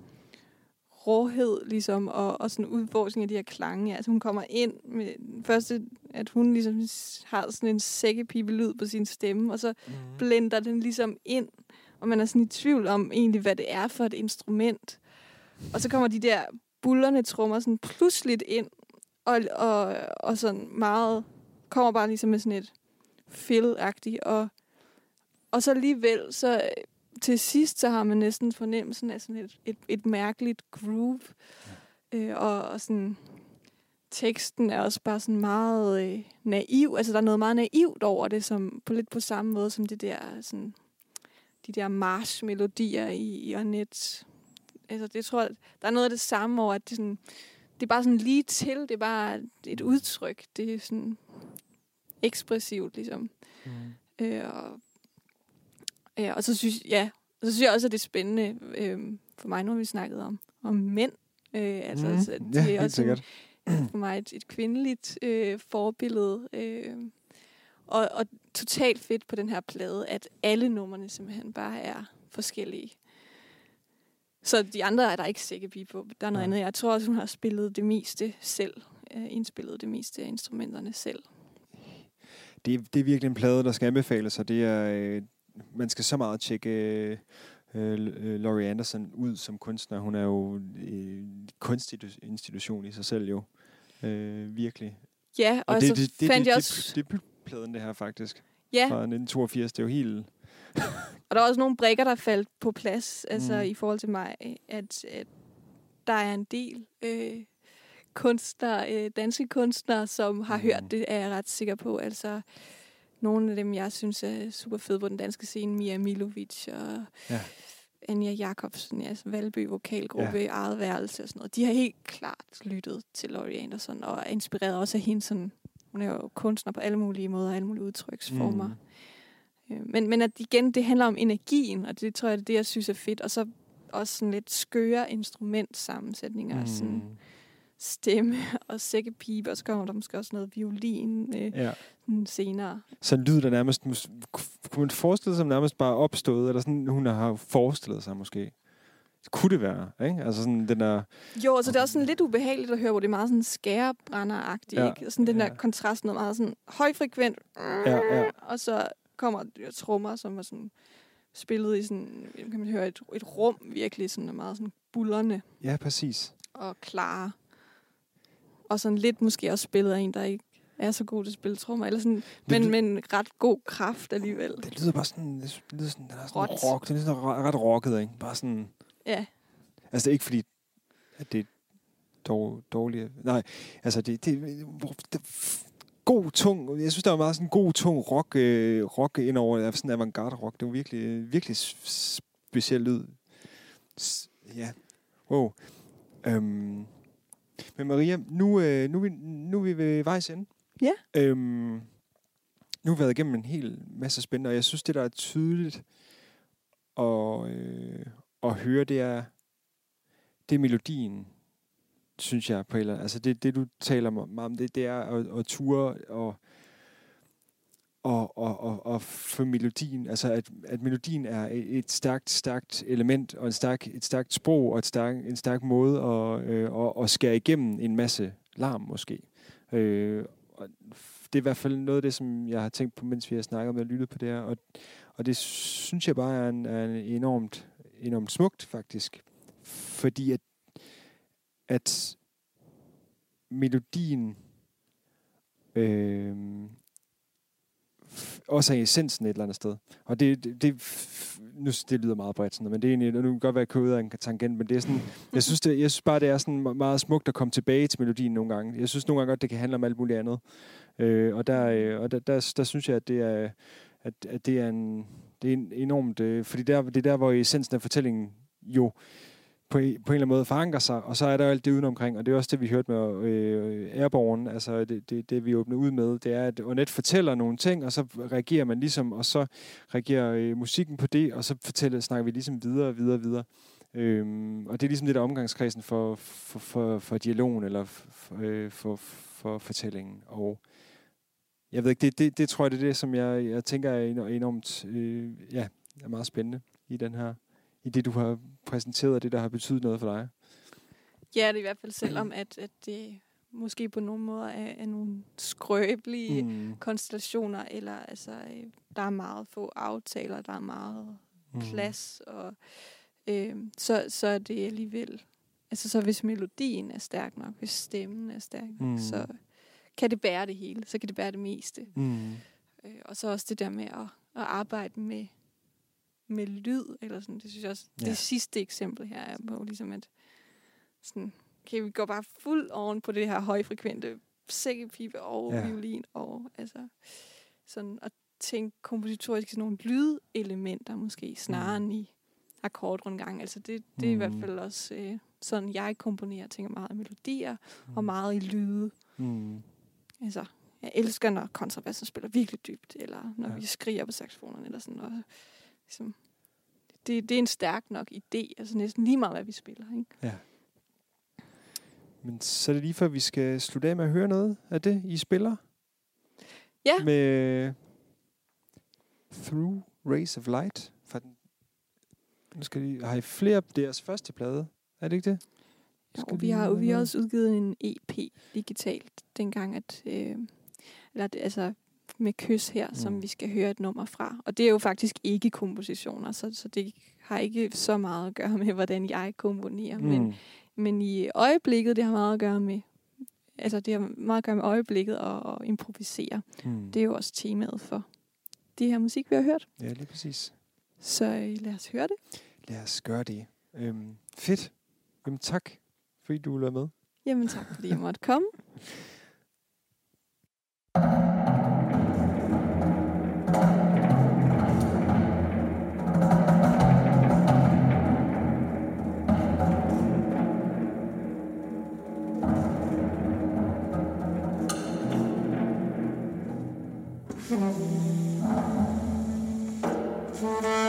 råhed, ligesom, og, og sådan udforskning af de her klange. Altså hun kommer ind med første, at hun ligesom har sådan en sækkepibelyd på sin stemme, og så Mm. blender den ligesom ind, og man er sådan i tvivl om egentlig, hvad det er for et instrument. Og så kommer de der bullerne trommer sådan pludseligt ind, og, og, og sådan meget, kommer bare ligesom med sådan et fill-agtigt, og, og så alligevel, så til sidst, så har man næsten fornemmelsen af sådan et, et, et mærkeligt groove, øh, og, og sådan, teksten er også bare sådan meget øh, naiv, altså der er noget meget naivt over det, som på lidt på samme måde som det der sådan, de der march-melodier i, i Annette. Altså, det tror jeg, der er noget af det samme over, at det, sådan, det er bare sådan lige til, det er bare et udtryk. Det er sådan ekspressivt, ligesom. Mm. Øh, og, ja, og så synes, ja, og så synes jeg også, at det er spændende øh, for mig, nu har vi snakket om, om mænd. Øh, altså, Mm. altså, Ja, er helt også sikkert. for mig et, et kvindeligt øh, forbillede. Øh, og, og totalt fedt på den her plade, at alle numrene simpelthen bare er forskellige. Så de andre er der ikke sækkepige på. Der er noget Nej. andet. Jeg tror også, hun har spillet det meste selv. Øh, indspillet det meste af instrumenterne selv. Det, er- det er virkelig en plade, der skal anbefales, og det er, øh, man skal så meget tjekke øh, øh, Laurie Anderson ud som kunstner. Hun er jo en kunstinstitution i sig selv jo. Øh, virkelig. Ja, og, og så det, det, fandt det, jeg det, også... det, det, det pladen det her faktisk. ja, Fra 1982. Det er jo helt... Og der er også nogle brikker, der faldt på plads, altså Mm. i forhold til mig, at, at der er en del øh, kunstnere, øh, danske kunstnere, som har Mm. hørt det, er jeg ret sikker på. Altså nogle af dem, jeg synes er super fede på den danske scene, Mia Milovic og Ja. Anja Jacobsen, ja, Valby Vokalgruppe, ja. eget værelse og sådan noget. De har helt klart lyttet til Laurie Anderson og er inspireret også af hende. Sådan, hun er jo kunstner på alle mulige måder, alle mulige udtryksformer. Mm. Øh, Men, men at igen, det handler om energien, og det tror jeg, det er det, jeg synes er fedt. Og så også sådan lidt skøre instrumentsammensætninger, mm. sådan stemme og sækkepipe, og så kommer der måske også noget violin øh, Ja. sådan senere. Så en lyd, der nærmest... Kunne man forestille sig, nærmest bare opstået, eller sådan, hun har forestillet sig måske? Kunne det være, ikke? Altså sådan den der... Jo, altså det er også sådan lidt ubehageligt at høre, hvor det er meget sådan skærebrænder-agtigt, Ja, ikke? Sådan den der ja. kontrast, noget meget sådan højfrekvent, Ja, ja. og så kommer trommer, som er sådan spillet i sådan, kan man høre, et, et rum virkelig, sådan meget sådan bullerne. Ja, præcis. og klare. Og sådan lidt måske også spillet af en, der ikke er så god til at spille trommer. Eller sådan, men, men ret god kraft alligevel. Det lyder bare sådan... Det lyder sådan, den er sådan rock. Den er sådan ret, ret rocket, ikke? Bare sådan... Ja. Altså, det er ikke fordi, at det er dår, dårligt. Nej, altså, det, det, det god, tung... Jeg synes, der var meget sådan god, tung rock, øh, rock ind over sådan avantgarde rock. Det var virkelig, virkelig speciel lyd. S- ja. Wow. Øhm. Men Maria, nu, øh, nu, er vi, nu er vi ved vejs ende. Ja. Øhm, nu har vi været igennem en hel masse spændende, og jeg synes, det der er tydeligt at, øh, at høre, det er, det er melodien, synes jeg på eller. Altså det, det du taler meget om, det, det er at, at ture og, og, og, og, og få melodien, altså at, at melodien er et et stærkt, stærkt element, og en stærk, et stærkt sprog, og et stærk, en stærk måde at, øh, at, at skære igennem en masse larm måske. Øh, og det er i hvert fald noget af det, som jeg har tænkt på, mens vi har snakket om det og lyttet på det her, og, og det synes jeg bare er, en, er en enormt, enormt smukt faktisk, fordi at, at melodien øh, også er essensen et eller andet sted. Og det, det, det, nu, det lyder meget bredt, sådan, noget, men det er egentlig, nu kan det godt være, kødet af en tangent, men det er sådan, jeg synes, det, jeg synes bare, det er sådan meget smukt at komme tilbage til melodien nogle gange. Jeg synes nogle gange godt, det kan handle om alt muligt andet. Øh, og der, øh, og der, der, der, synes jeg, at det er, at, at det er en, det er enormt, øh, fordi der, det er der, hvor essensen af fortællingen jo på, på en eller anden måde forankrer sig, og så er der jo alt det udenomkring, og det er også det, vi hørte med øh, Airborne, altså det, det, det, vi åbner ud med, det er, at Onet fortæller nogle ting, og så reagerer man ligesom, og så reagerer øh, musikken på det, og så fortæller, snakker vi ligesom videre og videre og videre. Øhm, og det er ligesom det der omgangskredsen for, for, for, for dialogen, eller øh, for, øh, for, for fortællingen, og jeg ved ikke, det, det, det tror jeg, det er det, som jeg, jeg tænker er enormt, øh, ja, er meget spændende i den her, i det, du har præsenteret, og det, der har betydet noget for dig. Ja, det er i hvert fald selvom, at, at det måske på nogle måder er, er nogle skrøbelige mm. Konstellationer, eller altså, øh, der er meget få aftaler, der er meget Mm. plads, og øh, så, så er det alligevel, altså så hvis melodien er stærk nok, hvis stemmen er stærk nok, mm. så kan det bære det hele, så kan det bære det meste. Mm. Øh, og så også det der med at, at arbejde med, med lyd, eller sådan, det synes jeg også, Ja. det sidste eksempel her er på, ligesom at sådan, okay, vi går bare fuld oven på det her højfrekvente sækkepipe og Ja. violin, og altså sådan at tænke kompositorisk sådan nogle lydelementer måske, snarere Mm. mm. end i akkordrundgang. Altså det, det er i hvert Mm. fald også øh, sådan, jeg komponerer, tænker meget i melodier, Mm. og meget i lyde. Mm. Altså, jeg elsker, når kontrabassen spiller virkelig dybt, eller når Ja. ja. vi skriger på saxofonerne, eller sådan noget. Ligesom, det, det er en stærk nok idé, altså næsten lige meget, hvad vi spiller. Ikke? Men så er det lige før, vi skal slutte af med at høre noget af det, I spiller. Ja. Med Through Rays of Light. Fra den, nu skal I, har I flere på deres første plade? Er det ikke det? Jo, vi har, vi har også udgivet en EP digitalt, dengang at... Øh, eller altså med kys her, mm. Som vi skal høre et nummer fra. Og det er jo faktisk ikke kompositioner, så, så det har ikke så meget at gøre med, hvordan jeg komponerer. Mm. Men, men i øjeblikket, det har meget at gøre med altså det har meget at gøre med øjeblikket og, og improvisere. mm. Det er jo også temaet for det her musik, vi har hørt. Ja, lige præcis. Så øh, lad os høre det. Lad os gøre det. Øhm, fedt. Jamen tak, fordi du ville være med. Jamen tak, fordi jeg måtte komme. Thank